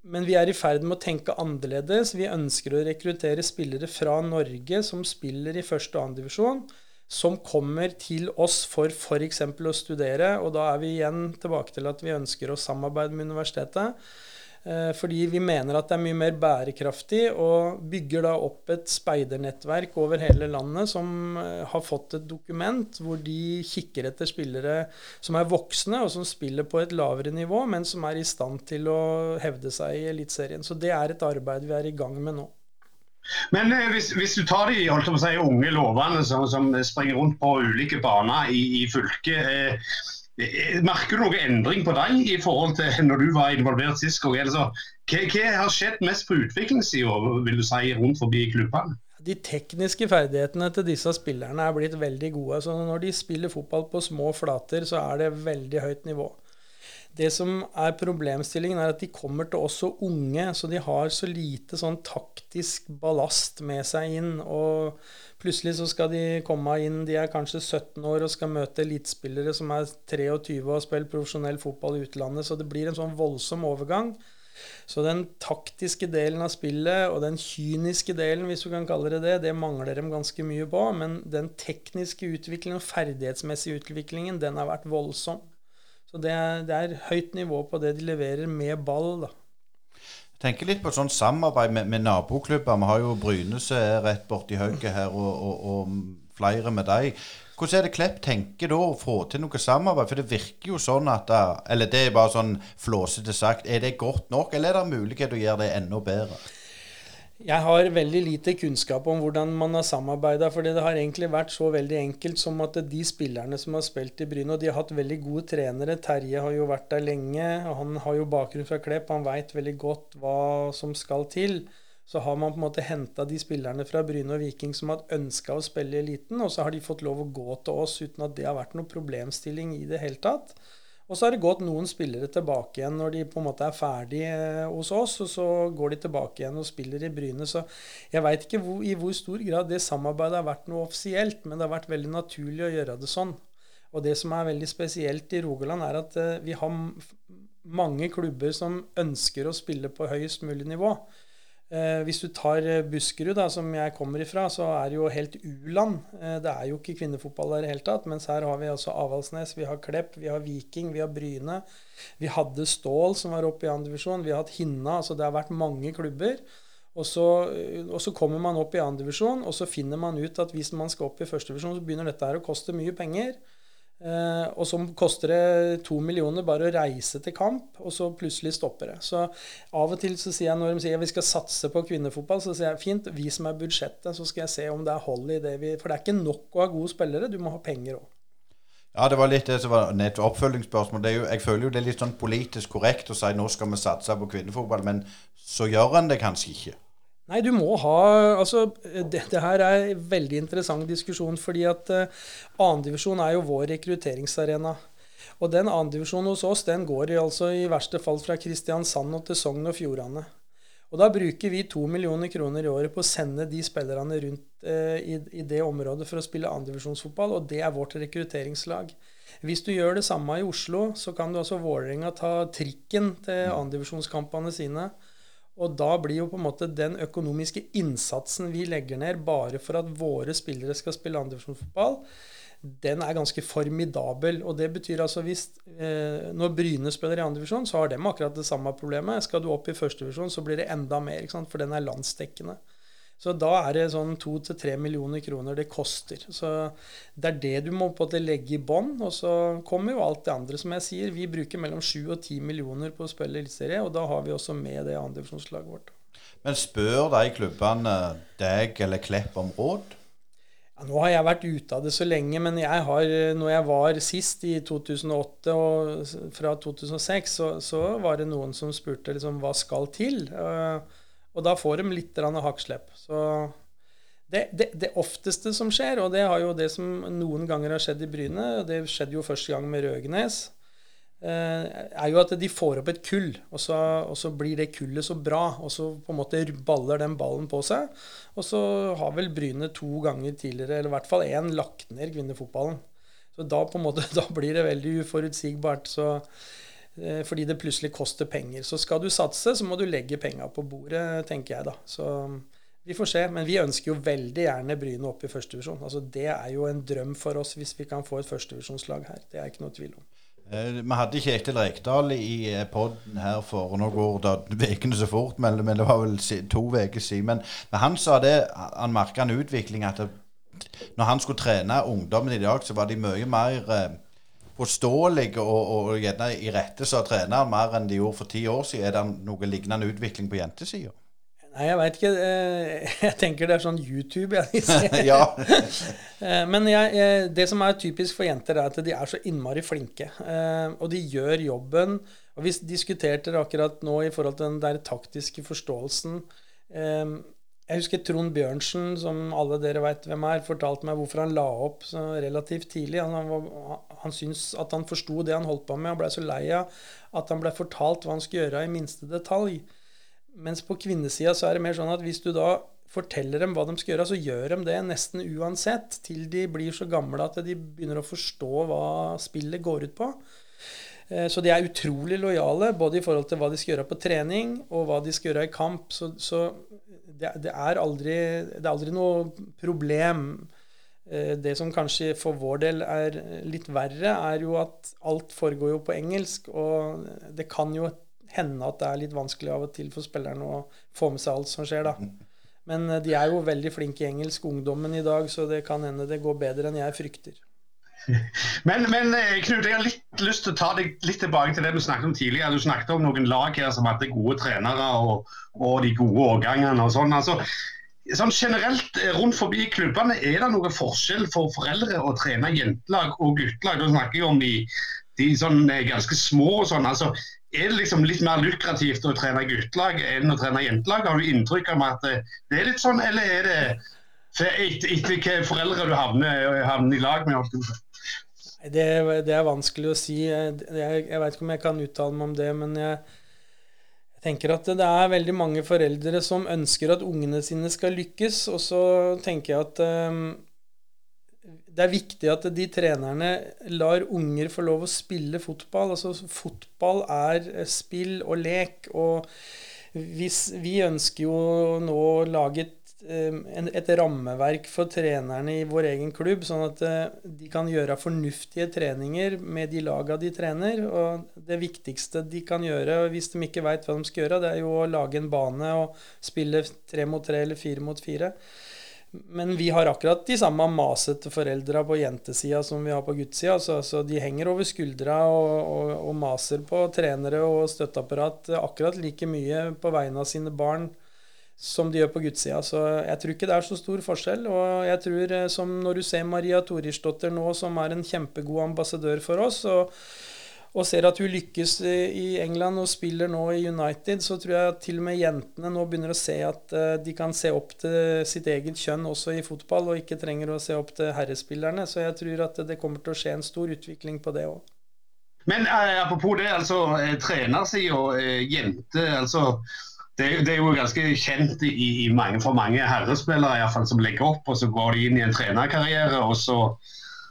Men vi er i ferd med å tenke annerledes. Vi ønsker å rekruttere spillere fra Norge som spiller i første og annen divisjon, som kommer til oss for f.eks. å studere. Og da er vi igjen tilbake til at vi ønsker å samarbeide med universitetet. Eh, fordi vi mener at det er mye mer bærekraftig, og bygger da opp et speidernettverk over hele landet som eh, har fått et dokument hvor de kikker etter spillere som er voksne, og som spiller på et lavere nivå, men som er i stand til å hevde seg i Eliteserien. Så det er et arbeid vi er i gang med nå. Men eh, hvis, hvis, du tar de holdt å si, unge lovende som, som springer rundt på ulike baner i, i fylket. Eh, merker du noen endring på deg i forhold til når du var involvert sist gang? hva, hva, har skjedd mest på utviklingssida vil du si, rundt forbi klubbene? De tekniske ferdighetene til disse spillerne er blitt veldig gode. så Når de spiller fotball på små flater, så er det veldig høyt nivå. Det som er problemstillingen, er at de kommer til oss så unge, så de har så lite sånn taktisk ballast med seg inn. og Plutselig så skal de komme inn, de er kanskje 17 år og skal møte elitespillere som er 23 og har spilt profesjonell fotball i utlandet. Så det blir en sånn voldsom overgang. Så den taktiske delen av spillet og den kyniske delen, hvis du kan kalle det det, det mangler dem ganske mye på. Men den tekniske utviklingen og ferdighetsmessige utviklingen, den har vært voldsom. Så det er, det er høyt nivå på det de leverer med ball, da. Tenker litt på sånn samarbeid med, med naboklubber. Vi har jo Brynese rett borti hauget her, og, og, og, flere med deg. Hvordan er det Klepp tenker da å få til noe samarbeid? For det virker jo sånn at Eller det er bare sånn flåsete sagt. Er det godt nok, eller er det mulighet å gjøre det enda bedre? Jeg har veldig lite kunnskap om hvordan man har samarbeida. For det har egentlig vært så veldig enkelt som at de spillerne som har spilt i Bryne, og de har hatt veldig gode trenere Terje har jo vært der lenge. og Han har jo bakgrunn fra Klepp. Han veit veldig godt hva som skal til. Så har man på en måte henta de spillerne fra Bryne og Viking som har ønska å spille i eliten, og så har de fått lov å gå til oss uten at det har vært noen problemstilling i det hele tatt. Og så har det gått noen spillere tilbake igjen når de på en måte er ferdig eh, hos oss, og så går de tilbake igjen og spiller i Bryne. Så jeg veit ikke hvor, i hvor stor grad det samarbeidet har vært noe offisielt, men det har vært veldig naturlig å gjøre det sånn. Og det som er veldig spesielt i Rogaland, er at eh, vi har mange klubber som ønsker å spille på høyest mulig nivå. Eh, hvis du tar eh, Buskerud, da, som jeg kommer ifra, så er det jo helt u-land. Eh, det er jo ikke kvinnefotball der i det hele tatt. Mens her har vi altså Avaldsnes, vi har Klepp, vi har Viking, vi har Bryne. Vi hadde Stål, som var oppe i andredivisjon. Vi har hatt Hinna. altså Det har vært mange klubber. Og så, og så kommer man opp i andredivisjon, og så finner man ut at hvis man skal opp i førstedivisjon, så begynner dette her å koste mye penger. Eh, og så koster det to millioner bare å reise til kamp, og så plutselig stopper det. Så av og til så sier jeg når de sier vi skal satse på kvinnefotball, så sier jeg fint, vis meg budsjettet, så skal jeg se om det er hold i det vi For det er ikke nok å ha gode spillere, du må ha penger òg. Ja, det var litt det som var et oppfølgingsspørsmål. Jo, jeg føler jo det er litt sånn politisk korrekt å si nå skal vi satse på kvinnefotball, men så gjør en det kanskje ikke. Nei, du må ha Altså, det, det her er en veldig interessant diskusjon, fordi at uh, annendivisjon er jo vår rekrutteringsarena. Og den annendivisjonen hos oss den går i, altså i verste fall fra Kristiansand og til Sogn og Fjordane. Og da bruker vi to millioner kroner i året på å sende de spillerne rundt eh, i, i, det området for å spille andredivisjonsfotball, og det er vårt rekrutteringslag. Hvis du gjør det samme i Oslo, så kan du altså Vålerenga ta trikken til andredivisjonskampene sine. Og da blir jo på en måte den økonomiske innsatsen vi legger ned bare for at våre spillere skal spille andredivisjonsfotball, den er ganske formidabel. Og det betyr altså hvis eh, Når Bryne spiller i andredivisjon, så har de akkurat det samme problemet. Skal du opp i førstedivisjon, så blir det enda mer, for den er landsdekkende. Så da er det sånn to til tre millioner kroner det koster. Så det er det du må på en legge i bånn. Og så kommer jo alt det andre. Som jeg sier, vi bruker mellom sju og ti millioner på å spille eliteserie, og da har vi også med det andredivisjonslaget vårt. Men spør de klubbene deg eller Klepp om råd? Ja, nå har jeg vært ute av det så lenge, men jeg har, når jeg var sist, i 2008 og fra 2006, så, så var det noen som spurte liksom, hva skal til. Uh, og da får de litt hakkslepp. Så det, det, det, ofteste som skjer, og det har jo det som noen ganger har skjedd i Bryne, og det skjedde jo første gang med Røgenes, eh, er jo at de får opp et kull, og så, og så, blir det kullet så bra. Og så på en måte baller den ballen på seg. Og så har vel Bryne to ganger tidligere, eller i hvert fall én, lagt ned kvinnefotballen. Så da på en måte, da blir det veldig uforutsigbart. så fordi det plutselig koster penger. Så skal du satse, så må du legge penga på bordet, tenker jeg da. Så vi får se. Men vi ønsker jo veldig gjerne Bryne opp i førstedivisjon. Altså, det er jo en drøm for oss hvis vi kan få et førstedivisjonslag her. Det er ikke noe tvil om. Eh, vi hadde Kjetil Rekdal i eh, poden her for Nå går da ukene så fort, men, det var vel to uker siden. Men, men, han sa det, han merka en utvikling at det, når han skulle trene ungdommen i dag, så var de mye mer eh, påståelige og, og gjerne i rette som treneren mer enn de gjorde for ti år siden. Er det noe lignende utvikling på jentesida? Nei, jeg veit ikke. Eh, jeg tenker det er sånn YouTube ja. Eh, men jeg, det som er typisk for jenter, er at de er så innmari flinke. Eh, og de gjør jobben. Og vi diskuterte det akkurat nå i forhold til den der taktiske forståelsen. Jeg husker Trond Bjørnsen, som alle dere veit hvem er, fortalte meg hvorfor han la opp så relativt tidlig. Han, var, han syntes at han forsto det han holdt på med, og blei så lei av at han blei fortalt hva han skulle gjøre i minste detalj. Mens på kvinnesida så er det mer sånn at hvis du da forteller dem hva de skal gjøre, så gjør de det nesten uansett, til de blir så gamle at de begynner å forstå hva spillet går ut på. Eh, så de er utrolig lojale, både i forhold til hva de skal gjøre på trening, og hva de skal gjøre i kamp. Så, så det, det, er aldri, det, er aldri, noe problem. Eh, det som kanskje for vår del er litt verre, er jo at alt foregår jo på engelsk. Og det kan jo hende at det er litt vanskelig av og til for spillerne å få med seg alt som skjer, da. Men eh, de er jo veldig flinke i engelsk, ungdommen i dag, så det kan hende det går bedre enn jeg frykter. Men, men, eh, Knut, jeg har litt lyst til å ta deg litt tilbake til det du snakket om tidligere. Du snakket om noen lag her som hadde gode trenere og, og de gode årgangene. og sånn. Altså, sånn Generelt eh, rundt forbi klubbene, er det noen forskjell for foreldre å trene jentelag og guttelag? Da snakker jeg om de, de sånn, eh, ganske små. og sånn, altså er det liksom litt mer lukrativt å trene guttelag enn å trene jentelag? Har du inntrykk av at det er litt sånn, eller er det etter, hvilke foreldre du havner, havner i lag med? Det, det, er vanskelig å si. Jeg, jeg veit ikke om jeg kan uttale meg om det, men jeg, jeg, tenker at det er veldig mange foreldre som ønsker at ungene sine skal lykkes, og så tenker jeg at um, det er viktig at de trenerne lar unger få lov å spille fotball. Altså fotball er spill og lek, og hvis vi ønsker jo nå å lage et et rammeverk for trenerne i vår egen klubb, sånn at eh, de kan gjøre fornuftige treninger med de laga de trener. Og det viktigste de kan gjøre, hvis de ikke veit hva de skal gjøre, det er jo å lage en bane og spille tre mot tre eller fire mot fire. Men vi har akkurat de samme masete foreldra på jentesida som vi har på guttesida. Så, så, de henger over skuldra og, og, og maser på trenere og støtteapparat akkurat like mye på vegne av sine barn som de gjør på guttsida. Så jeg tror ikke det er så stor forskjell. Og jeg tror, eh, som når du ser Maria Torisdotter nå, som er en kjempegod ambassadør for oss, og, og, ser at hun lykkes i England og spiller nå i United, så tror jeg at til og med jentene nå begynner å se at eh, de kan se opp til sitt eget kjønn også i fotball, og ikke trenger å se opp til herrespillerne. Så jeg tror at det kommer til å skje en stor utvikling på det òg. Men eh, apropos det, altså eh, trenersida, eh, jente altså det, det, er jo ganske kjent i, i mange, for mange herrespillere i hvert fall, som legger opp, og så går de inn i en trenerkarriere. og så,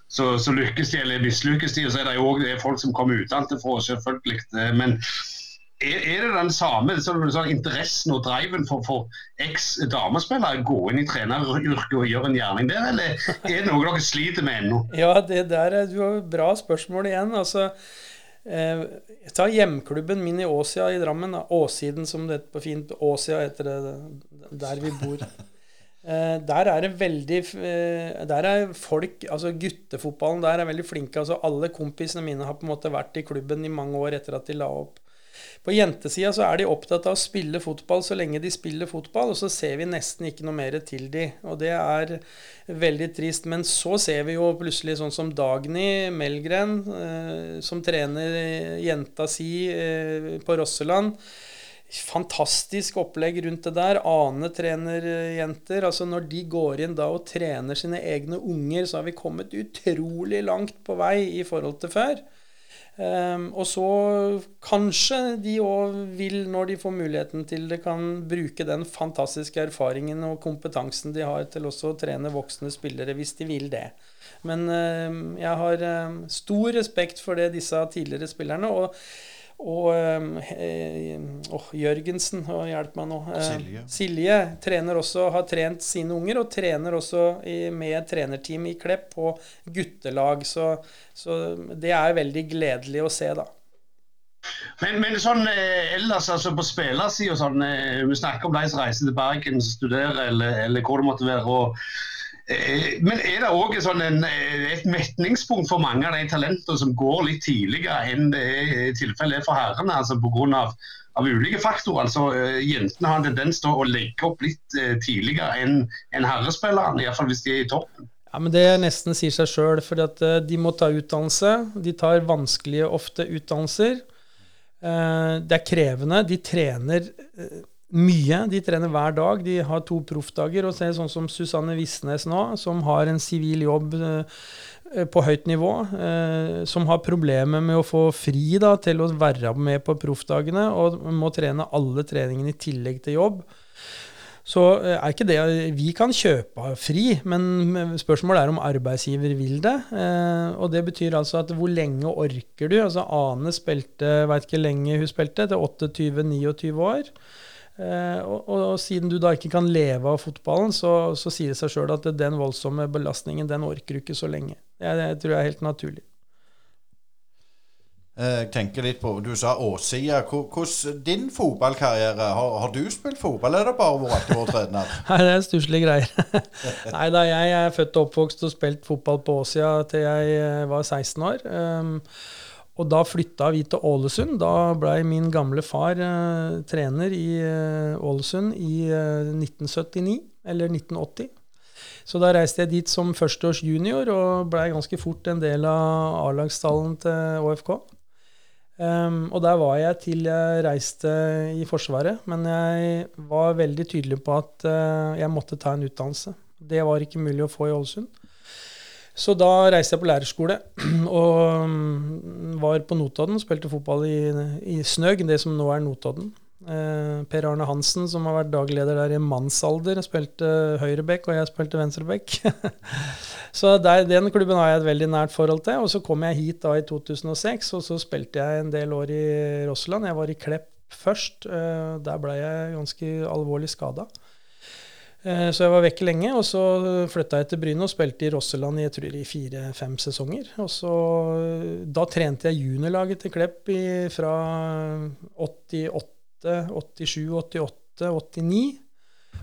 så, så lykkes de eller mislykkes de, og så er det jo også folk som kommer utenfra, selvfølgelig. Men er, er, det den samme sånn, sånn, interessen og driven for, for eks-damespillere å gå inn i treneryrket og gjøre en gjerning der, eller er det noe dere sliter med ennå? Ja, det der er jo bra spørsmål igjen. altså Eh, ta hjemklubben min i Åsia i Drammen. Da. Åsiden, som det heter på fint. Åsia heter det der vi bor. Eh, der er det veldig eh, Der er folk Altså guttefotballen der er veldig flinke. Altså Alle kompisene mine har på en måte vært i klubben i mange år etter at de la opp. På jentesida så er de opptatt av å spille fotball så lenge de spiller fotball, og så ser vi nesten ikke noe mer til de, og det er veldig trist. Men så ser vi jo plutselig sånn som Dagny Melgren, eh, som trener jenta si eh, på Rosseland. Fantastisk opplegg rundt det der. Ane trener jenter. Altså Når de går inn da og trener sine egne unger, så har vi kommet utrolig langt på vei i forhold til før. Um, og så kanskje de òg vil, når de får muligheten til det, kan bruke den fantastiske erfaringen og kompetansen de har til også å trene voksne spillere, hvis de vil det. Men um, jeg har um, stor respekt for det disse tidligere spillerne. og og eh, oh, Jørgensen, oh, hjelp meg nå. Eh, Silje. Silje trener også, har trent sine unger, og trener også i, med trenerteam i Klepp på guttelag. Så, så, det er veldig gledelig å se, da. Men, men sånn eh, ellers, altså på spillersida, sånn, eh, vi snakker om de som reiser til Bergen, studerer eller, eller hvor det måtte være. og men er det òg sånn eh, et metningspunkt for mange av de talentene som går litt tidligere enn det er tilfellet er for herrene, altså pga. Av ulike faktorer. altså eh, Jentene har en tendens til å legge opp litt tidligere enn en herrespillerne, iallfall hvis de er i toppen. Ja, men Det nesten sier seg sjøl, for de må ta utdannelse. De tar vanskelige, ofte utdannelser. Det er krevende. De trener mye. De trener hver dag. De har to proffdager. Og ser sånn som Susanne Visnes nå, som har en sivil jobb eh, på høyt nivå, eh, som har problemer med å få fri da, til å være med på proffdagene, og må trene alle treningene i tillegg til jobb. Så eh, er ikke det Vi kan kjøpe fri, men spørsmålet er om arbeidsgiver vil det. og det betyr altså at hvor lenge orker du? Altså Ane spilte, veit ikke lenge hun spilte, til 28-29 år. Eh, og, og, siden du da ikke kan leve av fotballen, så, så sier det seg sjøl at den voldsomme belastningen, den orker du ikke så lenge. Det, det tror jeg er helt naturlig. Eh, jeg tenker litt på, Du sa Åsia. Hvordan din fotballkarriere? Har, har, du spilt fotball, eller er det bare vært vår trener? Nei, det er stusslige greier. Nei da, jeg er født og oppvokst og spilt fotball på Åsia til jeg eh, var 16 år. Um, og da flytta vi til Ålesund. Da blei min gamle far eh, trener i eh, Ålesund i eh, 1979, eller 1980. Så da reiste jeg dit som førsteårs junior og blei ganske fort en del av A-lagstallen til ÅFK. Um, ehm, og der var jeg til jeg reiste i Forsvaret, men jeg var veldig tydelig på at uh, jeg måtte ta en utdannelse. Det var ikke mulig å få i Ålesund. Så da reiste jeg på lærerskole og mm, var på Notodden. Spilte fotball i, i Snøg, det som nå er Notodden. Eh, per Arne Hansen, som har vært dagleder der i mannsalder, spilte høyrebekk, og jeg spilte venstrebekk. så der, den klubben har jeg et veldig nært forhold til. Og så kom jeg hit da i 2006, og så spilte jeg en del år i Rosseland. Jeg var i Klepp først. Eh, der ble jeg ganske alvorlig skada. Eh, så jeg var vekk lenge, og så flytta jeg til Bryne og spilte i Rosseland jeg tror i fire-fem sesonger. Og så, Da trente jeg juniorlaget til Klepp i, fra 88, 87, 88, 89.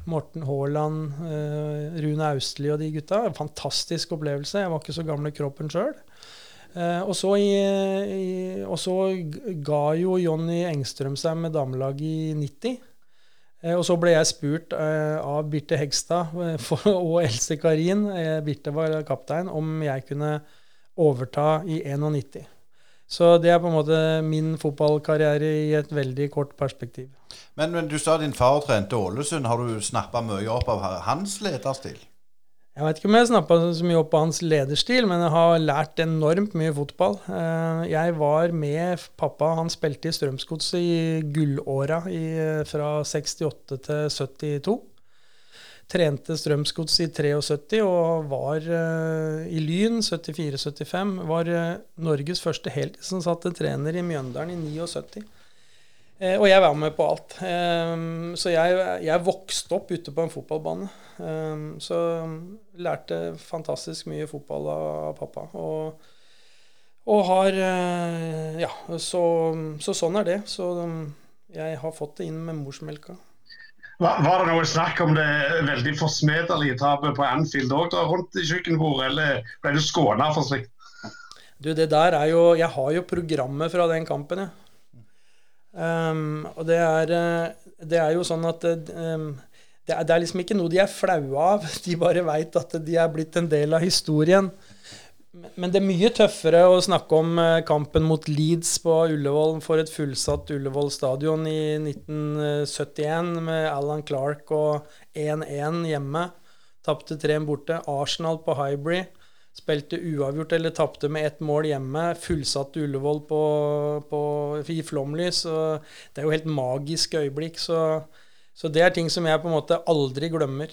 Morten Haaland, eh, Rune Austli og de gutta. Fantastisk opplevelse. Jeg var ikke så gammel i kroppen sjøl. Eh, og, så og så ga jo Jonny Engstrøm seg med damelaget i 90. Eh, og så ble jeg spurt eh, av Birte Hegstad eh, og Else Karin, Birte var kaptein, om jeg kunne overta i 91. Så det er på en måte min fotballkarriere i et veldig kort perspektiv. Men, men du sa din far trente Ålesund. Har du snappa mye opp av hans lederstil? Jeg vet ikke om jeg snappa så mye opp på hans lederstil, men jeg har lært enormt mye fotball. Eh, jeg var med pappa, han spilte i Strømsgodset i gullåra fra 68 til 72. Trente Strømsgodset i 73 og var uh, i Lyn 74-75. Var Norges første heltidsansatte trener i Mjøndalen i 79. Eh, og jeg var med på alt. Um, så jeg, jeg, vokste opp ute på en fotballbane. Um, så lærte fantastisk mye fotball av pappa. Og, og har uh, Ja, så, så, sånn er det. Så um, jeg har fått det inn med morsmelka. Var, var det noe snakk om det veldig forsmedelige tapet på Anfield òg rundt i kjøkkenbordet, eller ble du skåna for slikt? Du, det der er jo Jeg har jo programmet fra den kampen, jeg. Um, og det er, eh, det er, jo sånn at um, det, er, det, er, liksom ikke noe de er flaue av. De bare veit at de er blitt en del av historien. Men det er mye tøffere å snakke om eh, kampen mot Leeds på Ullevål for et fullsatt Ullevål stadion i 1971 med Alan Clark og 1-1 hjemme. Tapte 3 borte. Arsenal på Hybrid. Spilte uavgjort eller tapte med ett mål hjemme. Fullsatt Ullevål på, på, i flomlys. det er jo helt magisk øyeblikk. Så, så, det er ting som jeg på en måte aldri glemmer.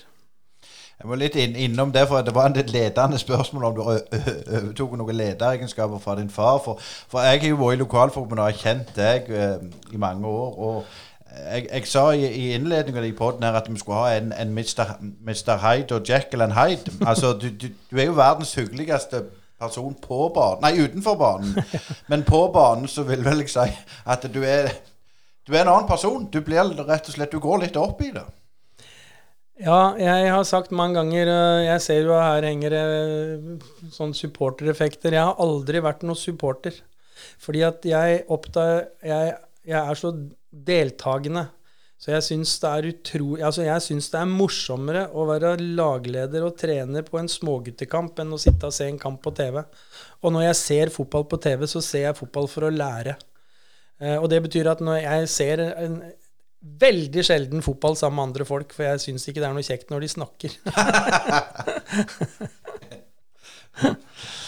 Jeg må litt inn, innom det, for det var litt ledende spørsmål om du overtok noen lederegenskaper fra din far. For, for jeg har jo vært i lokalforbundet og har kjent deg uh, i mange år. og jeg, jeg, sa i, i innledningen i poden her at vi skulle ha en, en Mr. Mr. Hyde og Jekyll and Hyde. Altså, du, du, du, er jo verdens hyggeligste person på banen Nei, utenfor banen. Men på banen så vil vel jeg si at du er Du er en annen person. Du blir rett og slett Du går litt opp i det. Ja, jeg har sagt mange ganger eh, Jeg ser jo her henger sånne supportereffekter. Jeg har aldri vært noen supporter. Fordi at jeg oppdager jeg er så deltakende. Så jeg syns det er utro... Altså, jeg syns det er morsommere å være lagleder og trener på en småguttekamp enn å sitte og se en kamp på TV. Og når jeg ser fotball på TV, så ser jeg fotball for å lære. Eh, og det betyr at når jeg ser en, veldig sjelden fotball sammen med andre folk, for jeg syns ikke det er noe kjekt når de snakker.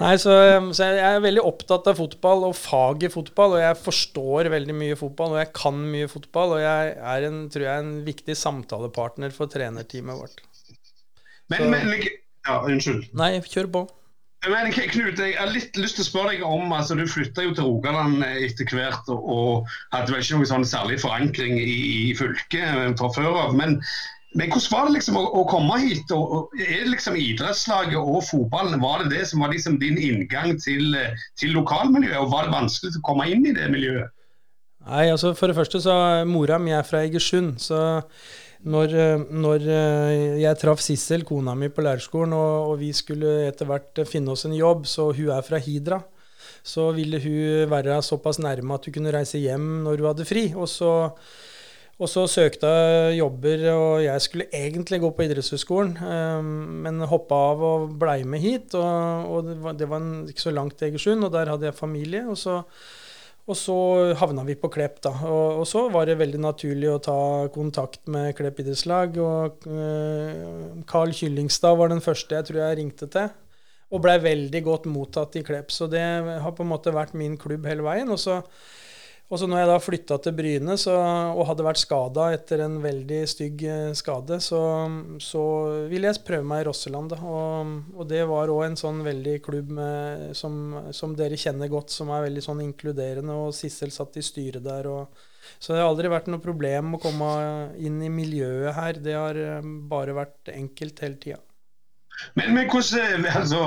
Nei, så, så, jeg er veldig opptatt av fotball og faget fotball. Og jeg forstår veldig mye fotball, og jeg kan mye fotball. Og jeg er en, tror jeg en viktig samtalepartner for trenerteamet vårt. Men, men ja, Unnskyld. Nei, kjør på. Men Knut, jeg har litt lyst til å spørre deg om altså Du flytta jo til Rogaland etter hvert og, og hadde vel ikke noen sånn særlig forankring i, i fylket fra før av. Men men hvordan var det liksom å, å komme hit? Og, og, er det liksom idrettslaget og fotballen var det det som var liksom din inngang til, til lokalmiljøet? Og var det vanskelig å komme inn i det miljøet? Nei, altså For det første så Mora mi er fra Egersund. så når, når jeg traff Sissel, kona mi, på lærerskolen, og, og, vi skulle etter hvert finne oss en jobb, så hun er fra Hidra, så ville hun være såpass nærme at hun kunne reise hjem når hun hadde fri. Og så og så søkte jeg jobber, og jeg skulle egentlig gå på idrettshøyskolen, um, men hoppa av og blei med hit. Og, og det, var, det var en, ikke så langt til Egersund, og der hadde jeg familie. Og så, og så havna vi på Klepp, da. Og, og, så var det veldig naturlig å ta kontakt med Klepp idrettslag. Og uh, Carl Kyllingstad var den første jeg tror jeg ringte til. Og blei veldig godt mottatt i Klepp. Så det har på en måte vært min klubb hele veien. Og så og så når jeg da flytta til Bryne så, og hadde vært skada etter en veldig stygg eh, skade, så, så ville jeg prøve meg i Rosseland. Og, og, det var òg en sånn veldig klubb med, som, som, dere kjenner godt, som er veldig sånn inkluderende. Og Sissel satt i styret der. Og, så det har aldri vært noe problem å komme inn i miljøet her. Det har eh, bare vært enkelt hele tida. Men, men hvordan, altså,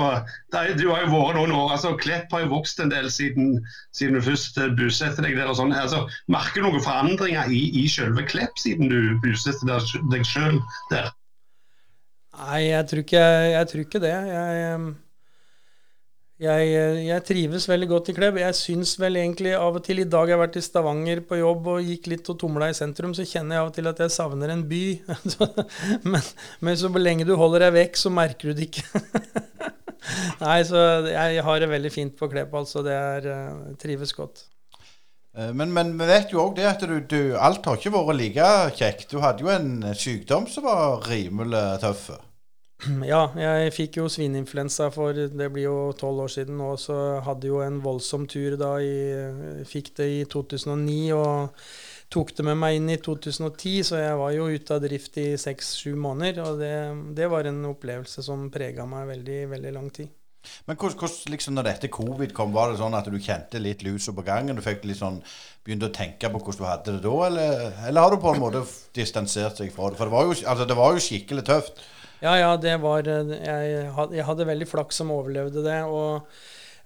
Du har jo vært noen år. altså Klepp har jo vokst en del siden, siden du først eh, bosatte deg der. og sånn. Altså, merker du noen forandringer i, i selve Klepp siden du bosatte deg sjøl der? Nei, jeg tror ikke, jeg tror ikke det. Jeg, jeg, jeg, trives veldig godt i Klebb. Jeg syns vel egentlig av og til I dag jeg har vært i Stavanger på jobb og gikk litt og tumla i sentrum, så kjenner jeg av og til at jeg savner en by. men, men, så lenge du holder deg vekk, så merker du det ikke. Nei, så jeg har det veldig fint på Klebb, altså. Det er uh, trives godt. Eh, men, men, vi vet jo òg det at du, du, alt har ikke vært like kjekt. Du hadde jo en sykdom som var rimelig tøff. Ja, jeg fikk jo svineinfluensa for det blir jo tolv år siden nå, så hadde jo en voldsom tur da jeg Fikk det i 2009 og tok det med meg inn i 2010, så jeg var jo ute av drift i seks-sju måneder. Og det, det, var en opplevelse som prega meg veldig, veldig lang tid. Men hvordan, liksom når dette covid kom, var det sånn at du kjente litt lusa på gangen? Du fikk litt sånn, begynte å tenke på hvordan du hadde det da, eller, eller har du på en måte distansert deg fra det? For det var jo, altså, det var jo skikkelig tøft. Ja, ja, det var eh, Jeg, jeg hadde veldig flaks som overlevde det. og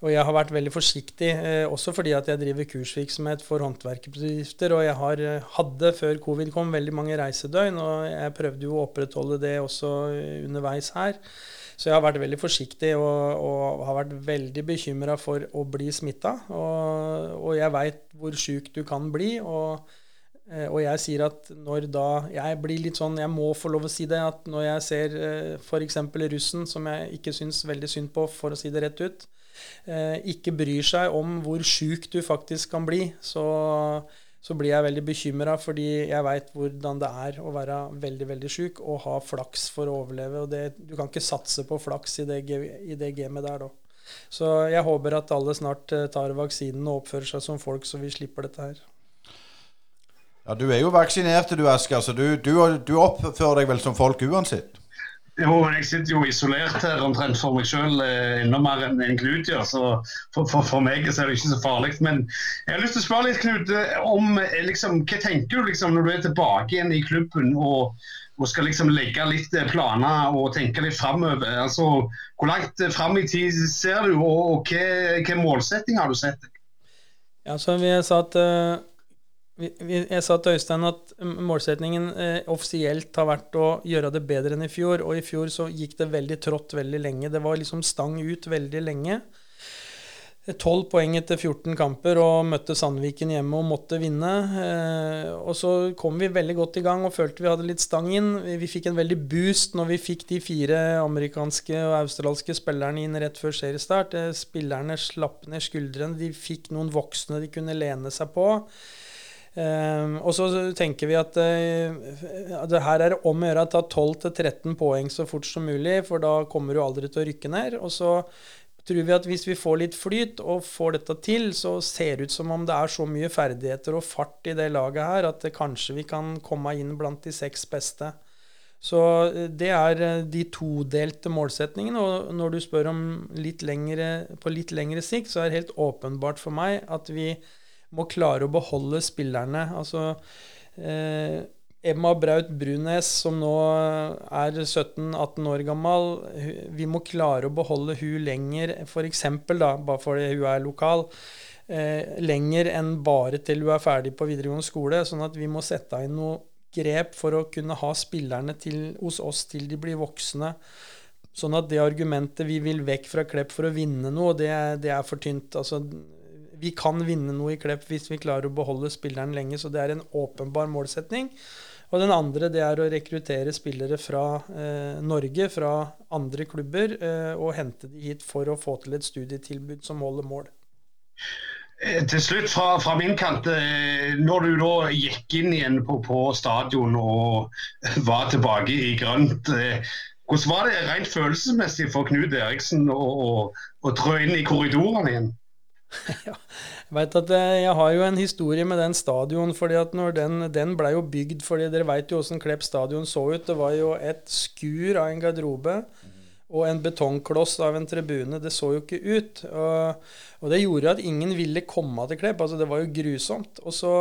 og jeg har vært veldig forsiktig, eh, også fordi at jeg driver kursvirksomhet for håndverkerbedrifter. Og jeg har, eh, hadde før covid kom veldig mange reisedøgn, og jeg prøvde jo å opprettholde det også underveis her. Så jeg har vært veldig forsiktig og, og har vært veldig bekymra for å bli smitta. Og, og jeg veit hvor sjuk du kan bli. og og jeg sier at når da Jeg blir litt sånn Jeg må få lov å si det. At når jeg ser eh, f.eks. russen, som jeg ikke syns veldig synd på, for å si det rett ut, eh, ikke bryr seg om hvor sjuk du faktisk kan bli, så, så blir jeg veldig bekymra, fordi jeg veit hvordan det er å være veldig veldig sjuk og ha flaks for å overleve. og det, Du kan ikke satse på flaks i det, i det gamet der da. Så jeg håper at alle snart tar vaksinen og oppfører seg som folk, så vi slipper dette her. Ja, Du er jo vaksinert, du Asker, så du, du, du, oppfører deg vel som folk uansett? Jo, jeg sitter jo isolert her omtrent for meg sjøl, eh, enda mer enn en Knut gjør. Så for, for, for, meg så er det ikke så farlig. Men jeg har lyst til å spørre litt, Knut, eh, om eh, liksom, hva tenker du liksom, når du er tilbake igjen i klubben og, og skal liksom legge litt planer og tenke litt framover? Altså, hvor langt fram i tid ser du, og, og hva, hva målsetting har du sett? Ja, som vi sa at uh jeg sa til Øystein at målsetningen eh, offisielt har vært å gjøre det bedre enn i fjor. Og i fjor så gikk det veldig trått veldig lenge. Det var liksom stang ut veldig lenge. 12 poeng etter 14 kamper og møtte Sandviken hjemme og måtte vinne. Eh, og så kom vi veldig godt i gang og følte vi hadde litt stang inn. Vi fikk en veldig boost når vi fikk de fire amerikanske og australske spillerne inn rett før seriestart. Eh, spillerne slapp ned skuldrene. De fikk noen voksne de kunne lene seg på. Um, og så tenker vi at uh, det her er om å gjøre å ta 12-13 poeng så fort som mulig, for da kommer du aldri til å rykke ned. Og så tror vi at hvis vi får litt flyt og får dette til, så ser det ut som om det er så mye ferdigheter og fart i det laget her at det kanskje vi kan komme inn blant de seks beste. Så eh, det er eh, de todelte målsetningene. Og når du spør om litt lengre, på litt lengre sikt, så er det helt åpenbart for meg at vi må klare å beholde spillerne. Altså eh, Emma Braut Brunes, som nå er 17-18 år gammel, vi må klare å beholde hun lenger, f.eks. da, bare fordi hun er lokal, eh, lenger enn bare til hun er ferdig på videregående skole. Sånn at vi må sette inn noe grep for å kunne ha spillerne til, hos oss til de blir voksne. Sånn at det argumentet vi vil vekk fra Klepp for å vinne noe, det, det er for tynt. Altså, vi kan vinne noe i Klepp hvis vi klarer å beholde spilleren lenge. Så det er en åpenbar målsetning. Og den andre det er å rekruttere spillere fra eh, Norge, fra andre klubber, eh, og hente de hit for å få til et studietilbud som holder mål. Eh, til slutt, fra, fra, min kant. Eh, når du da gikk inn igjen på, på stadion og var tilbake i grønt, eh, hvordan var det rent følelsesmessig for Knut Eriksen å, å trå inn i korridorene igjen? ja, jeg vet at eh, jeg har jo en historie med den stadion. fordi at når Den, den ble jo bygd fordi Dere vet jo åssen Klepp stadion så ut. Det var jo et skur av en garderobe og en betongkloss av en tribune. Det så jo ikke ut. Og, og det gjorde at ingen ville komme til Klepp. Altså, det var jo grusomt. Og så,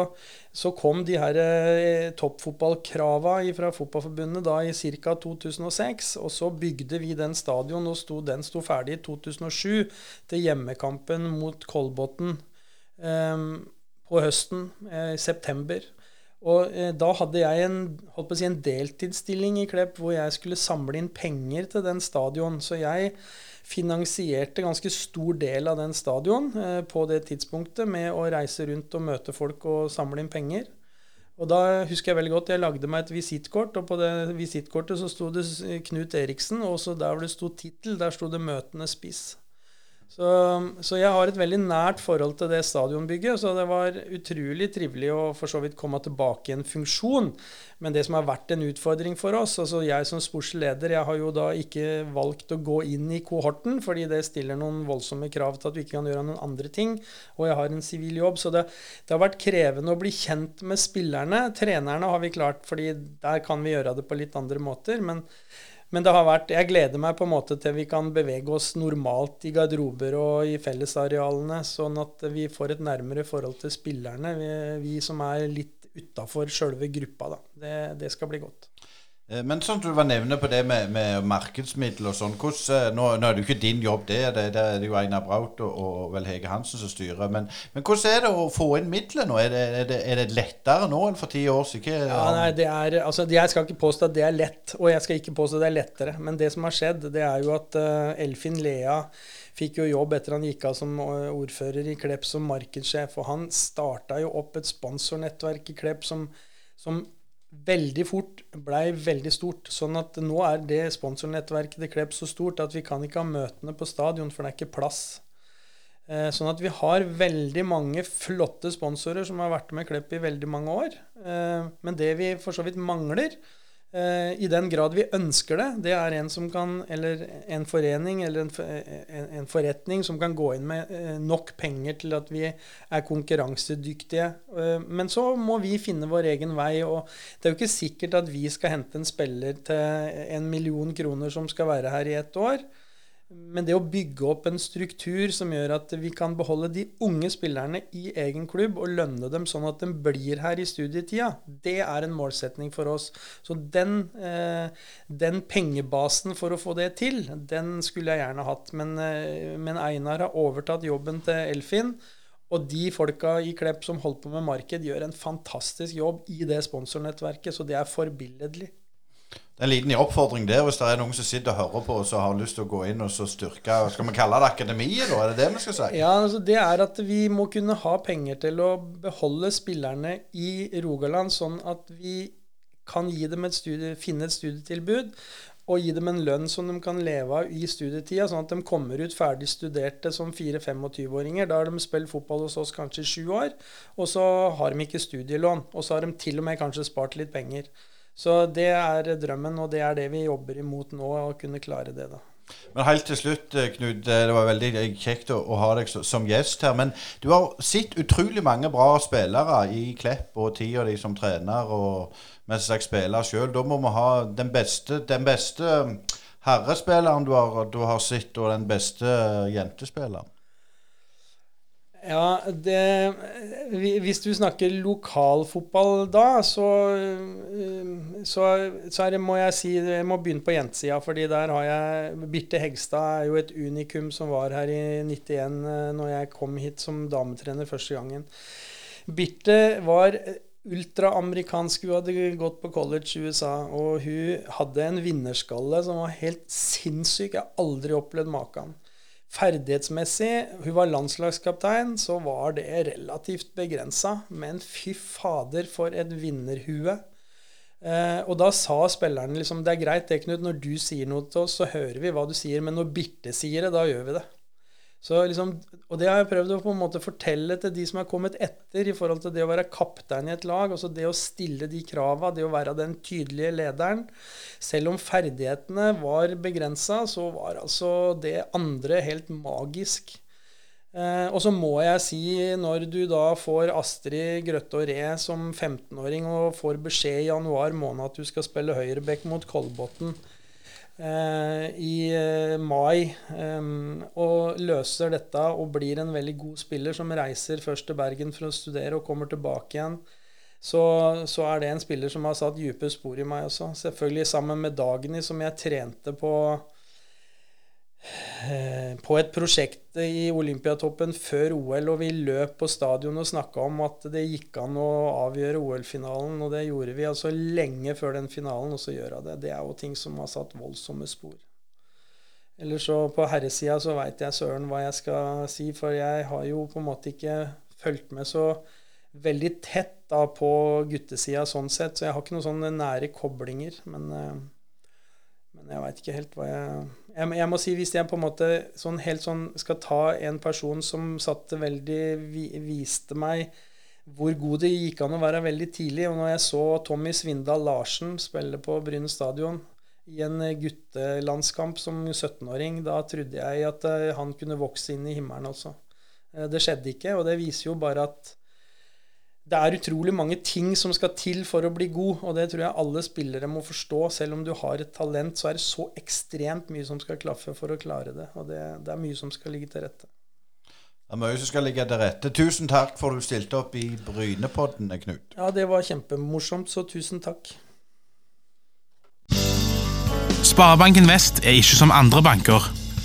så kom de her eh, toppfotballkrava fra Fotballforbundet da i ca. 2006. Og så bygde vi den stadion, og sto, den sto ferdig i 2007 til hjemmekampen mot Kolbotn eh, på høsten, eh, i september. Og eh, da hadde jeg en, si, en deltidsstilling i Klepp hvor jeg skulle samle inn penger til den stadion. Så jeg finansierte ganske stor del av den stadion eh, på det tidspunktet med å reise rundt og møte folk og samle inn penger. Og da husker jeg veldig godt jeg lagde meg et visittkort, og på det visittkortet så sto det Knut Eriksen, og så der hvor det sto tittel, der sto det 'Møtende spiss'. Så, så, jeg har et veldig nært forhold til det stadionbygget. Så det var utrolig trivelig å for så vidt komme tilbake i en funksjon. Men det som har vært en utfordring for oss altså Jeg som sportsleder jeg har jo da ikke valgt å gå inn i kohorten, fordi det stiller noen voldsomme krav til at du ikke kan gjøre noen andre ting. Og jeg har en sivil jobb. Så det, det, har vært krevende å bli kjent med spillerne. Trenerne har vi klart, fordi der kan vi gjøre det på litt andre måter. men men det har vært, jeg gleder meg på en måte til vi kan bevege oss normalt i garderober og i fellesarealene, sånn at vi får et nærmere forhold til spillerne, vi, vi som er litt utafor sjølve gruppa. Da. Det, det skal bli godt. Eh, men sånn du var nevne på det med, med markedsmiddel og sånn. Eh, nå, nå, er det jo ikke din jobb, det. Det, det er jo Einar Braut og, og, vel Hege Hansen som styrer. Men, men, hvordan er det å få inn midler nå? Er det, er, det, er det, lettere nå enn for ti år siden? Ja, nei, det er, altså, jeg skal ikke påstå at det er lett, og jeg skal ikke påstå at det er lettere. Men det som har skjedd, det er jo at uh, Elfin Lea fikk jo jobb etter han gikk av som ordfører i Klepp som markedssjef. Og han starta jo opp et sponsornettverk i Klepp som, som veldig fort blei veldig stort. Sånn at nå er det sponsornettverket til Klepp så stort at vi kan ikke ha møtene på stadion, for det er ikke plass. Eh, sånn at vi har veldig mange flotte sponsorer som har vært med Klepp i veldig mange år. Eh, men det vi for så vidt mangler, I den grad vi ønsker det. Det er en som kan, eller en forening eller en, en forretning som kan gå inn med eh, nok penger til at vi er konkurransedyktige. Eh, men så må vi finne vår egen vei. og Det er jo ikke sikkert at vi skal hente en spiller til en million kroner som skal være her i ett år. Men det å bygge opp en struktur som gjør at vi kan beholde de unge spillerne i egen klubb og lønne dem sånn at de blir her i studietida, det er en målsetning for oss. Så den, eh, den pengebasen for å få det til, den skulle jeg gjerne hatt. Men, eh, men Einar har overtatt jobben til Elfin. Og de folka i Klepp som holder på med marked, gjør en fantastisk jobb i det sponsornettverket, så det er forbilledlig en liten oppfordring der hvis det er noen som sitter og hører på og har lyst til å gå inn og styrke Skal vi kalle det akademiet, da? Er det det vi skal si? Ja, altså det er at vi må kunne ha penger til å beholde spillerne i Rogaland, sånn at vi kan et studie, finne et studietilbud og gi dem en lønn som de kan leve av i studietida, sånn at de kommer ut ferdig studerte som 4-25-åringer. Da har de spilt fotball hos oss kanskje i sju år, og så har de ikke studielån. Og så har de til og med kanskje spart litt penger. Så det er drømmen, og det er det vi jobber imot nå, å kunne klare det. da. Men helt til slutt, eh, Knut. Eh, det var veldig eh, kjekt å, ha deg som gjest her. Men du har sett utrolig mange bra spillere i Klepp og tida di som trener og mens jeg spiller sjøl. Da må vi ha den beste, den beste herrespilleren du har, du har sett, og den beste jentespilleren. Ja, det, Hvis du snakker lokalfotball da, så, så, så det, må jeg si jeg må begynne på jentesida. fordi der har jeg Birte Hegstad er jo et unikum som var her i 91 eh, når jeg kom hit som dametrener første gangen. Birte var ultraamerikansk. Hun hadde gått på college i USA, og hun hadde en vinnerskalle som var helt sinnssyk. Jeg har aldri opplevd maken. Ferdighetsmessig, hun var landslagskaptein, så var det relativt begrensa. Men fy fader, for et vinnerhue. Eh, og da sa spillerne liksom Det er greit, det, Knut, når du sier noe til oss, så hører vi hva du sier. Men når Birte sier det, da gjør vi det. Liksom, og det har jeg prøvd å på en måte fortelle til de som har kommet etter, i forhold til det å være kaptein i et lag. altså Det å stille de krava, det å være den tydelige lederen. Selv om ferdighetene var begrensa, så var altså det andre helt magisk. Eh, og så må jeg si, når du da får Astrid Grøtte og Re som 15-åring og får beskjed i januar måned at du skal spille høyreback mot Kolbotn i eh, mai og løser dette og blir en veldig god spiller som reiser først til Bergen for å studere og kommer tilbake igjen, så, så er det en spiller som har satt dype spor i meg også. Selvfølgelig sammen med Dagny, som jeg trente på Eh, på et prosjekt i Olympiatoppen før OL, og vi løp på stadion og snakka om at det gikk an å avgjøre OL-finalen, og det gjorde vi altså lenge før den finalen, og så gjøre det. Det er jo ting som har satt voldsomme spor. Eller så på herresida så veit jeg søren hva jeg skal si, for jeg har jo på en måte ikke fulgt med så veldig tett da på guttesida sånn sett, så jeg har ikke noen sånne nære koblinger. men... Eh, men jeg veit ikke helt hva jeg Jeg, jeg, må si Hvis jeg på en måte sånn helt sånn skal ta en person som satte veldig vi, viste meg hvor god det gikk an å være veldig tidlig. Og når jeg så Tommy Svindal Larsen spille på Bryn stadion i en guttelandskamp som 17-åring, da trodde jeg at eh, han kunne vokse inn i himmelen også. Eh, det skjedde ikke, og det viser jo bare at det er utrolig mange ting som skal til for å bli god, og det tror jeg alle spillere må forstå. Selv om du har et talent, så er det så ekstremt mye som skal klaffe for å klare det. Og det, det er mye som skal ligge til rette. Det er mye som skal ligge til rette. Tusen takk for at du stilte opp i Brynepodden, Knut. Ja, det var kjempemorsomt, så tusen takk. Sparebanken Vest er ikke som andre banker.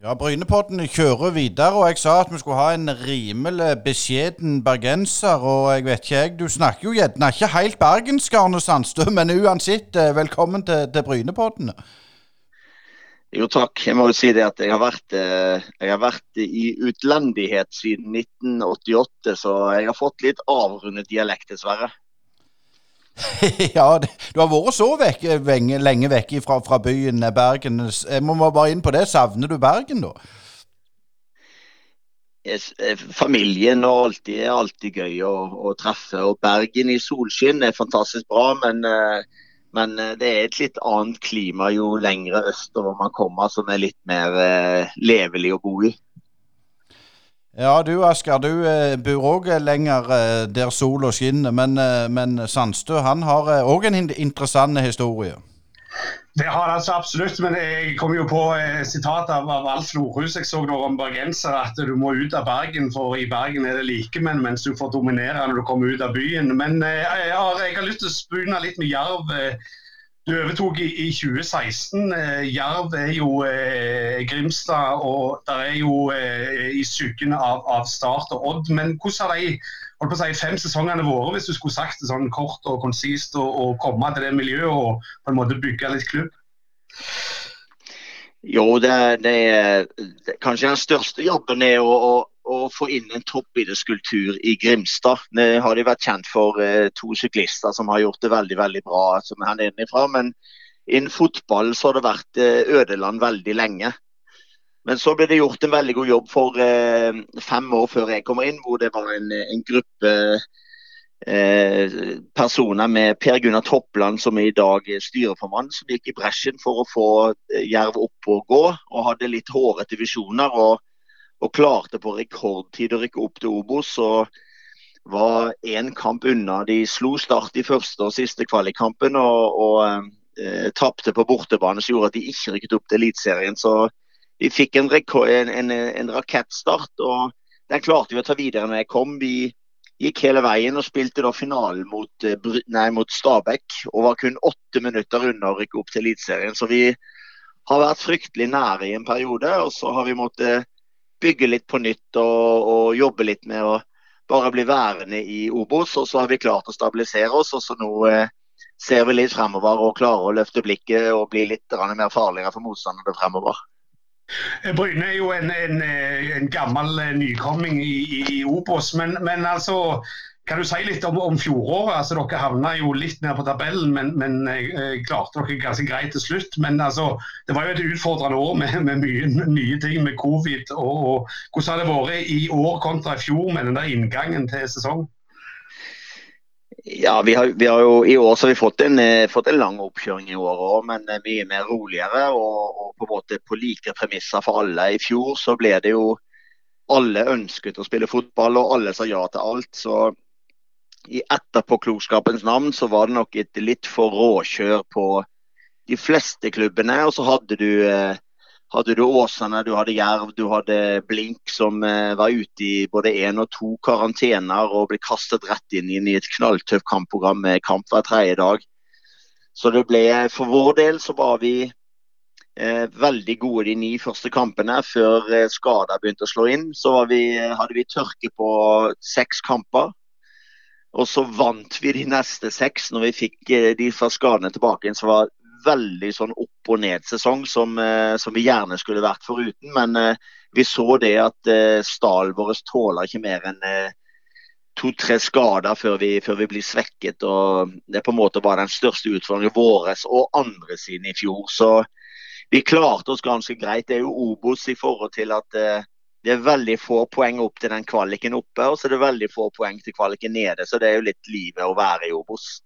Ja, Brynepodden kjører videre, og jeg sa at vi skulle ha en rimelig beskjeden bergenser. Og jeg vet ikke, jeg, du snakker jo gjerne ikke helt bergensk, Arne Sandstø, men uansett, eh, velkommen til, til Brynepodden. Jo takk. Jeg må jo si det at jeg har vært, eh, jeg har vært i utlendighet siden 1988, så jeg har fått litt avrundet dialekt, dessverre. ja, du har vært så vekk, lenge, vekk fra, fra, byen Bergen. Jeg må bare inn på det. Savner du Bergen, da? Eh, familien og alltid, er alltid gøy å, å, treffe. Og Bergen i solskinn er fantastisk bra, men, eh, men, eh, det er et litt annet klima jo lengre østover man kommer, som er litt mer levelig å bo i. Ja, du Asker, du eh, bor òg lenger eh, der sola skinner. Men, eh, men Sandstø han har òg en interessant historie. Det har han altså absolutt, men jeg kom jo på et sitat av, av Alf Nordhus. Jeg så noe om bergensere, at du må ut av Bergen, for i Bergen er det likemenn, mens du får dominere når du kommer ut av byen. Men eh, jeg, har, jeg, har, lyst til å spune litt med Jerv. Du overtok i, i 2016. Eh, Jerv er jo eh, Grimstad, og det er jo eh, i skyggen av, av, Start og Odd. Men hvordan har de holdt på å si, fem sesongene våre, hvis du skulle sagt det sånn kort og konsist, og, komme til det miljøet og på en måte bygge litt klubb? Jo, det, det er kanskje den største jobben er å å få inn en toppidrettskultur i Grimstad. Nå har de vært kjent for eh, to syklister som har gjort det veldig veldig bra som er nedenifra, men innen fotball så har det vært eh, ødeland veldig lenge. Men så ble det gjort en veldig god jobb for eh, fem år før jeg kommer inn, hvor det var en, en gruppe personer med Per Gunnar Toppland, som er i dag styreformann, som gikk i bresjen for å få Jerv opp og gå, og hadde litt hårete visjoner. og og klarte på rekordtid å rykke opp til Obos. og var én kamp unna. De slo Start i første og siste kvalikkampen og, og eh, tapte på bortebane, som gjorde at de ikke rykket opp til Eliteserien. Så vi fikk en, en, en, en, rakettstart, og den klarte vi å ta videre når jeg kom. Vi gikk hele veien og spilte da finalen mot, eh, nei, mot Stabæk og var kun åtte minutter unna å rykke opp til Eliteserien. Så vi har vært fryktelig nære i en periode, og så har vi måttet bygge litt på nytt og, og, jobbe litt med å bare bli værende i Obos. Og så har vi klart å stabilisere oss, og så nå eh, ser vi litt fremover og klarer å løfte blikket og bli litt mer farligere for motstanderne fremover. Bryne er jo en, en, en gammel eh, nykomming i, i Obos, men, men altså kan du si litt om, om fjoråret? Altså, dere havna jo litt ned på tabellen, men, men eh, klarte dere ganske greit til slutt. Men altså, det var jo et utfordrende år med, med mye nye ting med covid. Og, og, hvordan har det vært i år kontra i fjor med den der inngangen til sesong? Ja, vi har, vi har, jo I år så har vi fått en, eh, fått en lang oppkjøring i år òg, men eh, mye mer roligere og, og, på en måte på like premisser for alle. I fjor så ble det jo alle ønsket å spille fotball, og alle sa ja til alt. Så i etterpåklokskapens navn så var det nok et litt for råkjør på de fleste klubbene. Og så hadde du, eh, hadde du Åsane, du hadde Jerv, du hadde Blink som eh, var ute i både én og to karantener og ble kastet rett inn, i et knalltøft kampprogram med kamp hver tredje dag. Så det ble, for vår del så var vi Eh, veldig gode de ni første kampene. Før eh, skada begynte å slå inn, så vi, hadde vi tørke på seks kamper. Og så vant vi de neste seks når vi fikk eh, de fra skadene tilbake igjen. Så var veldig sånn opp og ned-sesong som, eh, som, vi gjerne skulle vært foruten. Men eh, vi så det at stallen vår tåler ikke mer enn to-tre skader før vi, før vi, blir svekket. og Det på en måte var den største utfordringen vår og andre siden i fjor. Så vi klarte oss ganske greit. Det er jo Obos i forhold til at det er veldig få poeng opp til den kvaliken oppe, og så er det veldig få poeng til kvaliken nede. Så det er jo litt livet å være i Obos.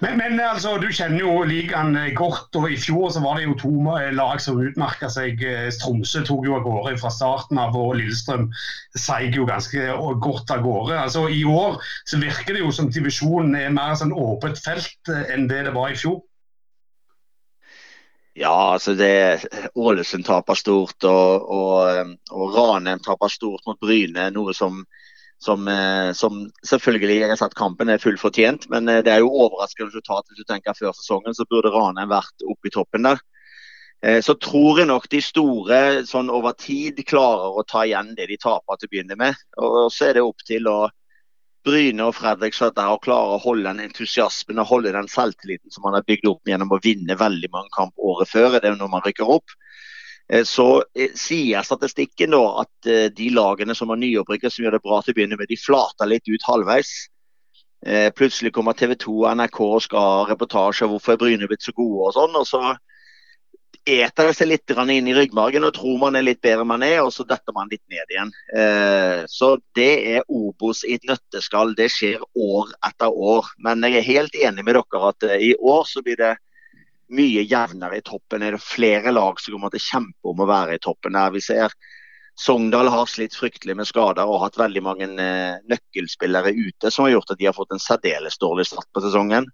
Men, men altså, du kjenner jo ligaen godt, og i fjor så var det jo to lag som utmerka seg. Tromsø tok jo av gårde fra starten av, og Lillestrøm seig jo ganske godt av gårde. Altså, I år så virker det jo som divisjonen er mer sånn åpent felt enn det det var i fjor. Ja, altså det Ålesund taper stort, og, og, og Ranheim taper stort mot Bryne. Noe som, som, eh, som selvfølgelig jeg har sagt kampen er fullt fortjent, men eh, det er jo overraskende resultat. Hvis du tenker før sesongen, så burde Ranheim vært oppe i toppen der. Eh, så tror jeg nok de store sånn over tid klarer å ta igjen det de taper til å begynne med. Og så er det opp til å Bryne og Fredrikstad der og klarer å holde den entusiasmen og holde den selvtilliten som man har bygd opp gjennom å vinne veldig mange kamp året før. Det er når man rykker opp. Eh, så eh, sier statistikken da at eh, de lagene som har nyopprykket, som gjør det bra til å begynne med, de flater litt ut halvveis. Plutselig kommer TV 2 og NRK og skal ha reportasje om hvorfor er Bryne blitt så gode og sånn. og så eter seg litt inn i ryggmargen og tror man er litt bedre enn man er, og så detter man litt ned igjen. Eh, så det er Obos i et nøtteskall. Det skjer år etter år. Men jeg er helt enig med dere at eh, i år så blir det mye jevnere i toppen. Er det flere lag som kommer til å kjempe om å være i toppen her. Vi ser Sogndal har slitt fryktelig med skader og hatt veldig mange eh, nøkkelspillere ute, som har gjort at de har fått en særdeles dårlig start på sesongen.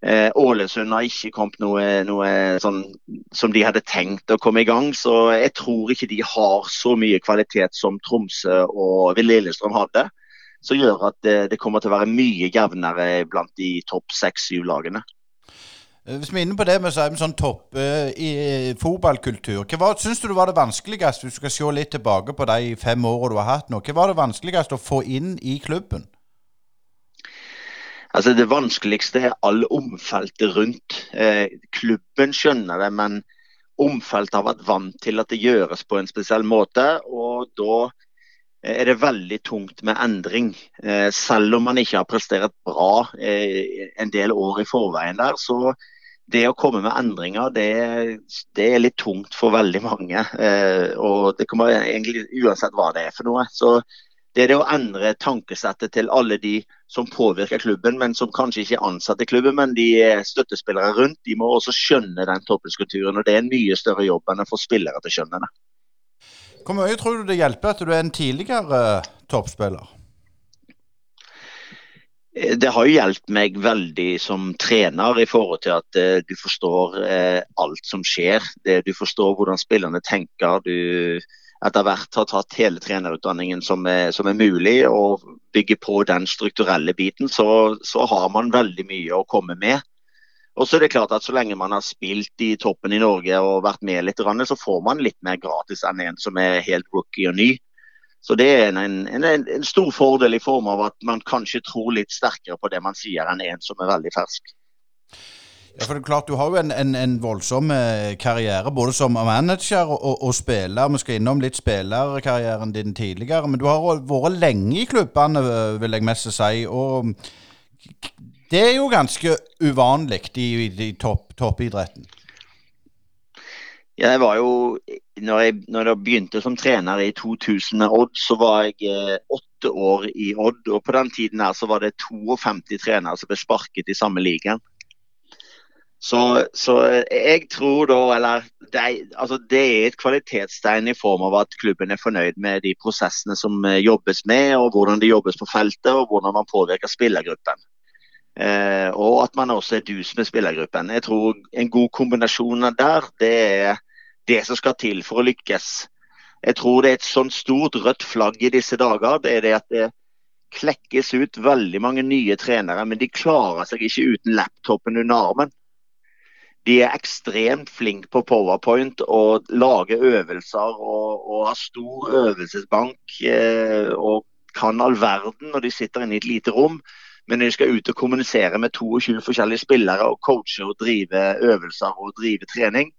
Eh, Ålesund har ikke kommet noe, noe sånn som de hadde tenkt å komme i gang. Så jeg tror ikke de har så mye kvalitet som Tromsø og Lillestrøm hadde. Som gjør at det, det, kommer til å være mye jevnere blant de topp seks-syv lagene. Eh, hvis vi er inne på det med sånn topp uh, i fotballkultur, hva syns du var det vanskeligste, hvis du skal se litt tilbake på de fem årene du har hatt nå, hva var det vanskeligste å få inn i klubben? Altså Det vanskeligste er all omfeltet rundt. Eh, klubben skjønner det, men omfeltet har vært vant til at det gjøres på en spesiell måte. og da er det veldig tungt med endring. Eh, selv om man ikke har prestert bra eh, en del år i forveien der, så det å komme med endringer, det, det er litt tungt for veldig mange. Eh, og det kommer egentlig uansett hva det er for noe. Så det er det å endre tankesettet til alle de som påvirker klubben, men som kanskje ikke er ansatt i klubben, men de er støttespillere rundt. De må også skjønne den toppeskulturen. og Det er en mye større jobb enn å få spillere til å skjønne det. Hvor mye tror du det hjelper at du er en tidligere uh, toppspiller? Eh, det har jo hjulpet meg veldig som trener i forhold til at uh, du forstår uh, alt som skjer. Det, du forstår hvordan spillerne tenker. du etter hvert har tatt hele trenerutdanningen som er, som er mulig, og bygger på den strukturelle biten, så, så, har man veldig mye å komme med. Og så er det klart at Så lenge man har spilt i toppen i Norge og vært med litt, så får man litt mer gratis enn en som er helt rookie og ny. Så det er en, en, en stor fordel i form av at man kanskje tror litt sterkere på det man sier, enn en som er veldig fersk. Ja, for det er klart Du har jo en, en, en voldsom eh, karriere både som manager og, og, spiller. Vi skal innom litt spillerkarrieren din tidligere, men du har vært lenge i klubbene, vil jeg mest si. Og det er jo ganske uvanlig i, i topp, toppidretten. Jeg var jo, når jeg, når jeg, begynte som trener i 2000 med Odd, så var jeg eh, åtte år i Odd. og På den tiden her så var det 52 trenere som ble sparket i samme ligaen. Så, så, jeg tror da, eller det, altså det er et kvalitetstegn i form av at klubben er fornøyd med de prosessene som eh, jobbes med, og hvordan det jobbes på feltet, og hvordan man påvirker spillergruppen. Eh, og at man også er dus med spillergruppen. Jeg tror en god kombinasjon av der, det er det som skal til for å lykkes. Jeg tror det er et sånt stort rødt flagg i disse dager. Det er det at det klekkes ut veldig mange nye trenere, men de klarer seg ikke uten laptopen under armen. De er ekstremt flinke på powerpoint og lager øvelser og, og har stor øvelsesbank eh, og kan all verden når de sitter inne i et lite rom. Men når de skal ut og kommunisere med 22 forskjellige spillere og coache og drive øvelser og drive trening,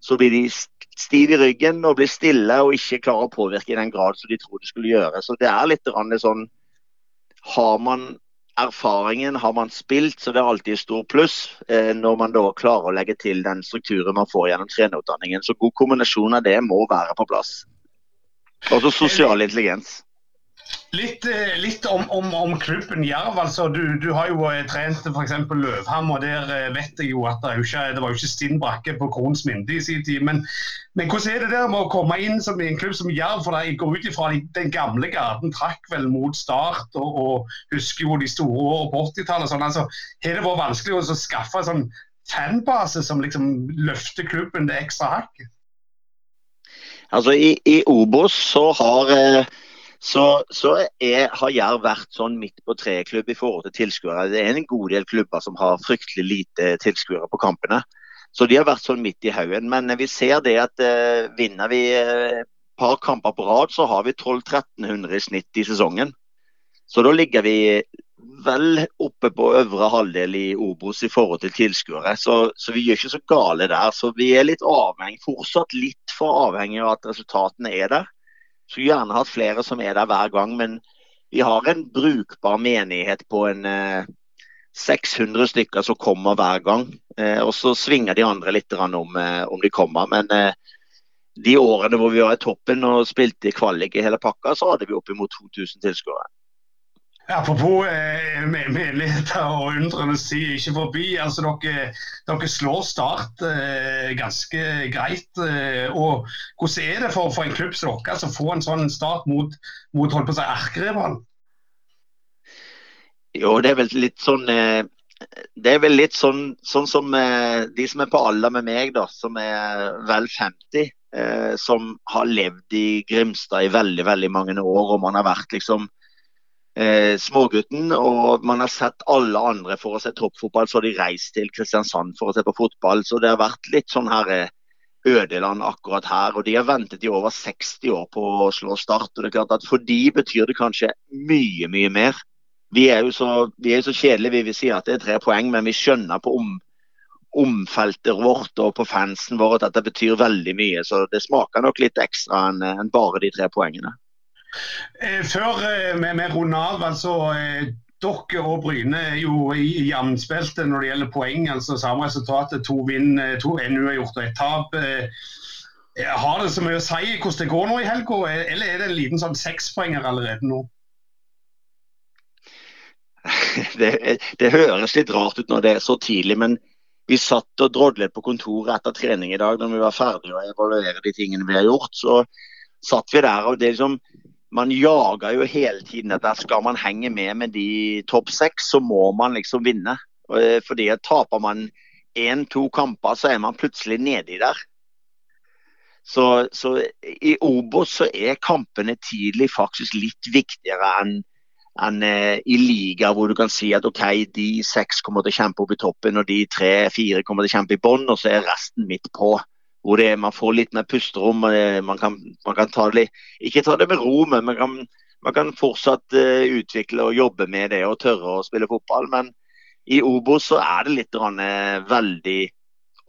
så blir de stive i ryggen og blir stille og ikke klarer å påvirke i den grad som de tror de skulle gjøre. Så det er litt sånn Har man erfaringen, har man spilt, så det er alltid et stort pluss eh, når man da klarer å legge til den strukturen man får gjennom trenerutdanningen. Så god kombinasjon av det må være på plass. Også sosial intelligens. Litt, eh, litt om, om, om, klubben Jerv. altså Du, du har jo eh, trent f.eks. Løvham, og der eh, vet jeg jo at det, ikke, det var jo ikke stinn brakke på Krohns Minde i sin tid. Men, men, hvordan er det der med å komme inn som en klubb som Jerv? For jeg går ut ifra Den gamle garden trakk vel mot start, og, og husker jo de store årene på 80-tallet. Sånn, altså, har det vært vanskelig å skaffe en sånn fanbase som liksom løfter klubben det ekstra hakket? Altså, I, i Obos så har eh så, så er, har Jerv vært sånn midt på treet-klubb i forhold til tilskuere. Det er en god del klubber som har fryktelig lite tilskuere på kampene. Så de har vært sånn midt i haugen. Men vi ser det at eh, vinner vi et uh, par kamper på rad, så har vi 1200-1300 i snitt i sesongen. Så da ligger vi vel oppe på øvre halvdel i Obos i forhold til tilskuere. Så, så, vi gjør ikke så gale der. Så vi er litt avhengig, fortsatt litt for avhengig av at resultatene er der. Skulle gjerne hatt flere som er der hver gang, men vi har en brukbar menighet på en eh, 600 stykker som kommer hver gang. Eh, og så svinger de andre litt om, eh, om de kommer. Men eh, de årene hvor vi var i toppen og spilte kvalik i hele pakka, så hadde vi oppimot 2000 tilskuere. Apropos eh, menigheter og undrenes tid ikke forbi. altså Dere, dere slår Start eh, ganske greit. Eh, og Hvordan er det for, for en klubb som dere å få en sånn start mot, mot holdt på å si, erkerivalen? Jo, det er vel litt sånn eh, det er vel litt sånn, sånn som eh, de som er på alder med meg, da, som er vel 50. Eh, som har levd i Grimstad i veldig veldig mange år. og man har vært liksom eh, smågutten. Og man har sett alle andre for å se toppfotball, så har de reist til Kristiansand for å se på fotball. Så det har vært litt sånn her eh, ødeland akkurat her. Og de har ventet i over 60 år på å slå Start. og det er klart at For de betyr det kanskje mye, mye mer. Vi er jo så, vi er så kjedelige, vi vil si at det er tre poeng, men vi skjønner på om, omfeltet vårt og på fansen vår at dette betyr veldig mye. Så det smaker nok litt ekstra enn en bare de tre poengene. Eh, før vi, vi runder av, altså eh, dere og Bryne er jo jevnspilte når det gjelder poeng. altså Samme resultatet, to vinn, eh, to NU har gjort og ett tap. Har det så mye å si hvordan det går nå i helga, eller er det en liten sånn sekspoenger allerede nå? Det, det, høres litt rart ut når det er så tidlig, men vi satt og drodlet på kontoret etter trening i dag når vi var ferdige å evaluere de tingene vi har gjort. Så satt vi der og det liksom man jager jo hele tiden at skal man henge med med de topp seks, så må man liksom vinne. Eh, fordi taper man én-to kamper, så er man plutselig nedi der. Så, så, i Obos så er kampene tidlig faktisk litt viktigere enn enn eh, i liga hvor du kan si at OK, de seks kommer til å kjempe opp i toppen, og de tre-fire kommer til å kjempe i bånn, og så er resten midt på hvor det, man får litt mer pusterom. Man kan, man kan ta det, ikke ta det med ro, men man kan, man kan fortsatt uh, utvikle og jobbe med det og tørre å spille fotball. Men i Obos så er det litt rann, veldig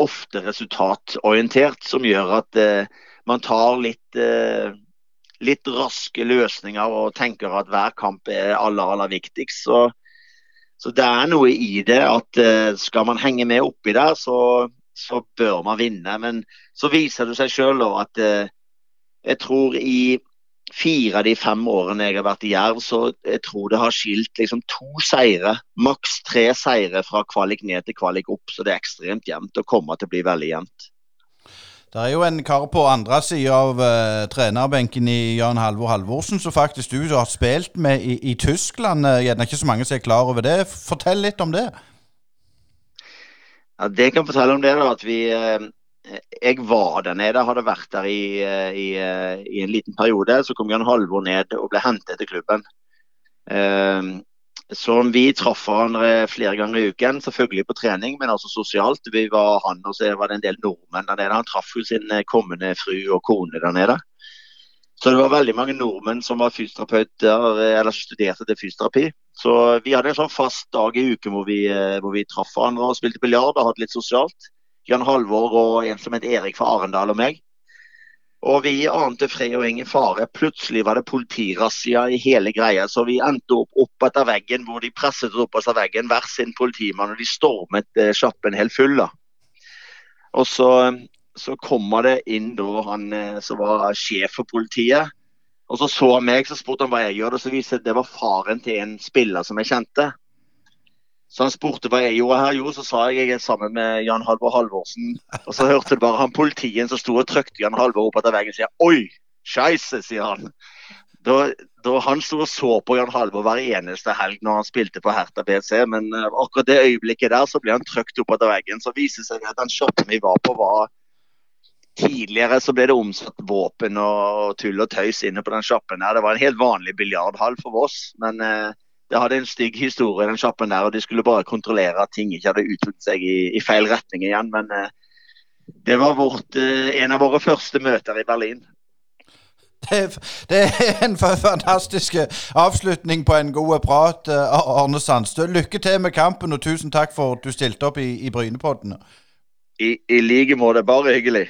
ofte resultatorientert, som gjør at uh, man tar litt, uh, litt raske løsninger og tenker at hver kamp er aller, aller viktigst. Så, så det er noe i det at skal man henge med oppi der, så så bør man vinne. Men så viser det seg sjøl at eh, jeg tror i fire av de fem årene jeg har vært i Jerv, så jeg tror det har skilt liksom to seire, maks tre seire fra kvalik ned til kvalik opp. Så det er ekstremt jevnt og kommer til å bli veldig jevnt. Det er jo en kar på andre sida av uh, trenerbenken i Jan Halvor Halvorsen som faktisk du har spilt med i, i Tyskland. Gjerne ikke så mange som er klar over det. Fortell litt om det. Ja, det kan fortelle om det, da, at vi eh, Jeg var der nede, hadde vært der i, eh, i, eh, i en liten periode. Så kom Jan Halvor ned og ble hentet til klubben. Så vi traff hverandre flere ganger i uken, selvfølgelig på trening, men også sosialt. Vi var han og så var det en del nordmenn der nede. Han traff jo sin kommende fru og kone der nede. Så det var veldig mange nordmenn som var fysioterapeuter eh, eller studerte til fysioterapi. Så vi hadde en sånn fast dag i uken hvor vi, hvor vi traff hverandre og spilte biljard og hadde litt sosialt. Jan Halvor og en som het Erik fra Arendal og meg. Og vi ante fred og ingen fare. Plutselig var det politirazzia i hele greia. Så vi endte opp opp etter veggen, hvor de presset opp etter veggen, hver sin politimann. Og de stormet eh, sjappen helt full. da. Og så, så kommer det inn da han eh, som var sjef for politiet. Og så så han meg, så spurte han hva jeg gjorde. Og så viste det at det var faren til en spiller som jeg kjente. Så han spurte hva jeg gjorde her. Jo, så sa jeg jeg er sammen med Jan Halvor Halvorsen. Og så hørte du bare han politien som sto og trykte Jan Halvor opp etter veggen og sier oi, scheisse, sier han. Da, da, han sto og så på Jan Halvor hver eneste helg når han spilte på Hertha BC, men uh, akkurat det øyeblikket der så ble han trykt opp etter veggen. Så viser det seg at den shoppen vi var på, var Tidligere så ble det omsatt våpen og tull og tøys inne på den sjappen. Det var en helt vanlig biljardhall for oss. men... Uh, det hadde en stygg historie, den sjappen der, og de skulle bare kontrollere at ting ikke hadde utviklet seg i, i, feil retning igjen. Men eh, det var vårt, eh, en av våre første møter i Berlin. Det, det er en fantastisk avslutning på en god prat, eh, Arne Sandstø. Lykke til med kampen, og tusen takk for at du stilte opp i, i Brynepodden. I, I like måte. Bare hyggelig.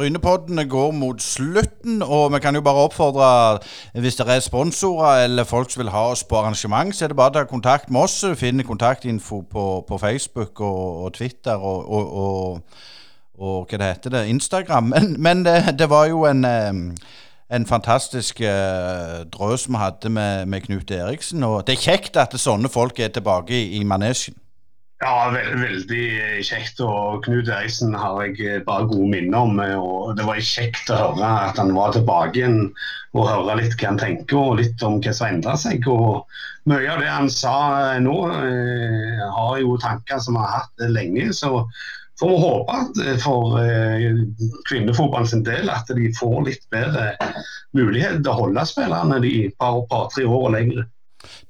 Brynepoddene går mot slutten, og vi kan jo bare oppfordre Hvis det er sponsorer eller folk som vil ha oss på arrangement, så er det bare å ta kontakt med oss. Finne kontaktinfo på, på Facebook og, og Twitter og, og, og, hva det heter det, Instagram. Men, men det, det, var jo en, en fantastisk uh, drøs vi hadde med, med Knut Eriksen. Og det er kjekt at sånne folk er tilbake i, i manesjen. Ja, ve veldig kjekt. og Knut Eriksen har jeg eh, bare gode minner om. Eh, og Det var kjekt å høre at han var tilbake igjen og høre litt hva han tenker og litt om hva som endrer seg. og Mye av det han sa eh, nå, eh, har jo tanker som vi har hatt lenge. så får vi håpe at for kvinnefotballen sin del at de får litt bedre mulighet til å holde spillerne de par, par tre år og lenger.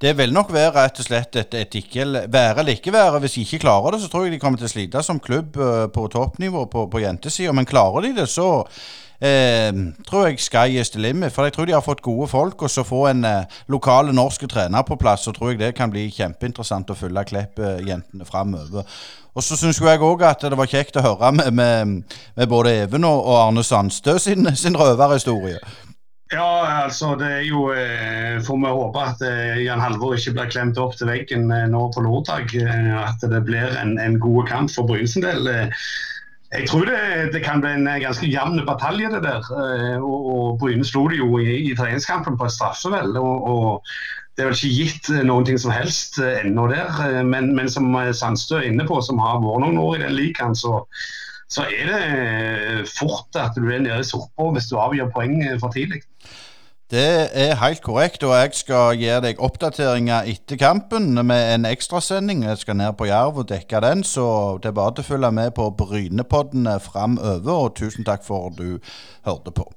Det vil nok være rett og slett et, et ikke være eller ikke være. Hvis de ikke klarer det, så tror jeg de kommer til å slite som klubb uh, på toppnivå på, på jentesida. Men klarer de det, så eh, tror jeg sky is the limit. For jeg tror de har fått gode folk. Og så få en eh, lokale norske trener på plass, så tror jeg det kan bli kjempeinteressant å følge Klepp-jentene framover. Og så syns jeg òg at det var kjekt å høre med, med, med både Even og, og Arne Sandstø sin, sin røverhistorie. Ja, altså det er jo eh, Får vi håpe at eh, Jan Halvor ikke blir klemt opp til veggen eh, nå på lørdag. At det blir en, en god kamp for Bryne del. Jeg tror det, det, kan bli en ganske jevn batalje, det der. Og, og Bryne slo det jo i, i treningskampen på et straffevel. Og, og, det er vel ikke gitt noen ting som helst ennå der. Men, men som Sandstø er inne på, som har vært noen år i den ligaen, så så er det eh, fort at du er nede i sorpa hvis du avgjør poeng eh, for tidlig. Det er helt korrekt, og jeg skal gi deg oppdateringer etter kampen med en ekstrasending. Jeg skal ned på Jerv og dekke den, så det er bare å følge med på Brynepoddene framover. Og tusen takk for at du hørte på.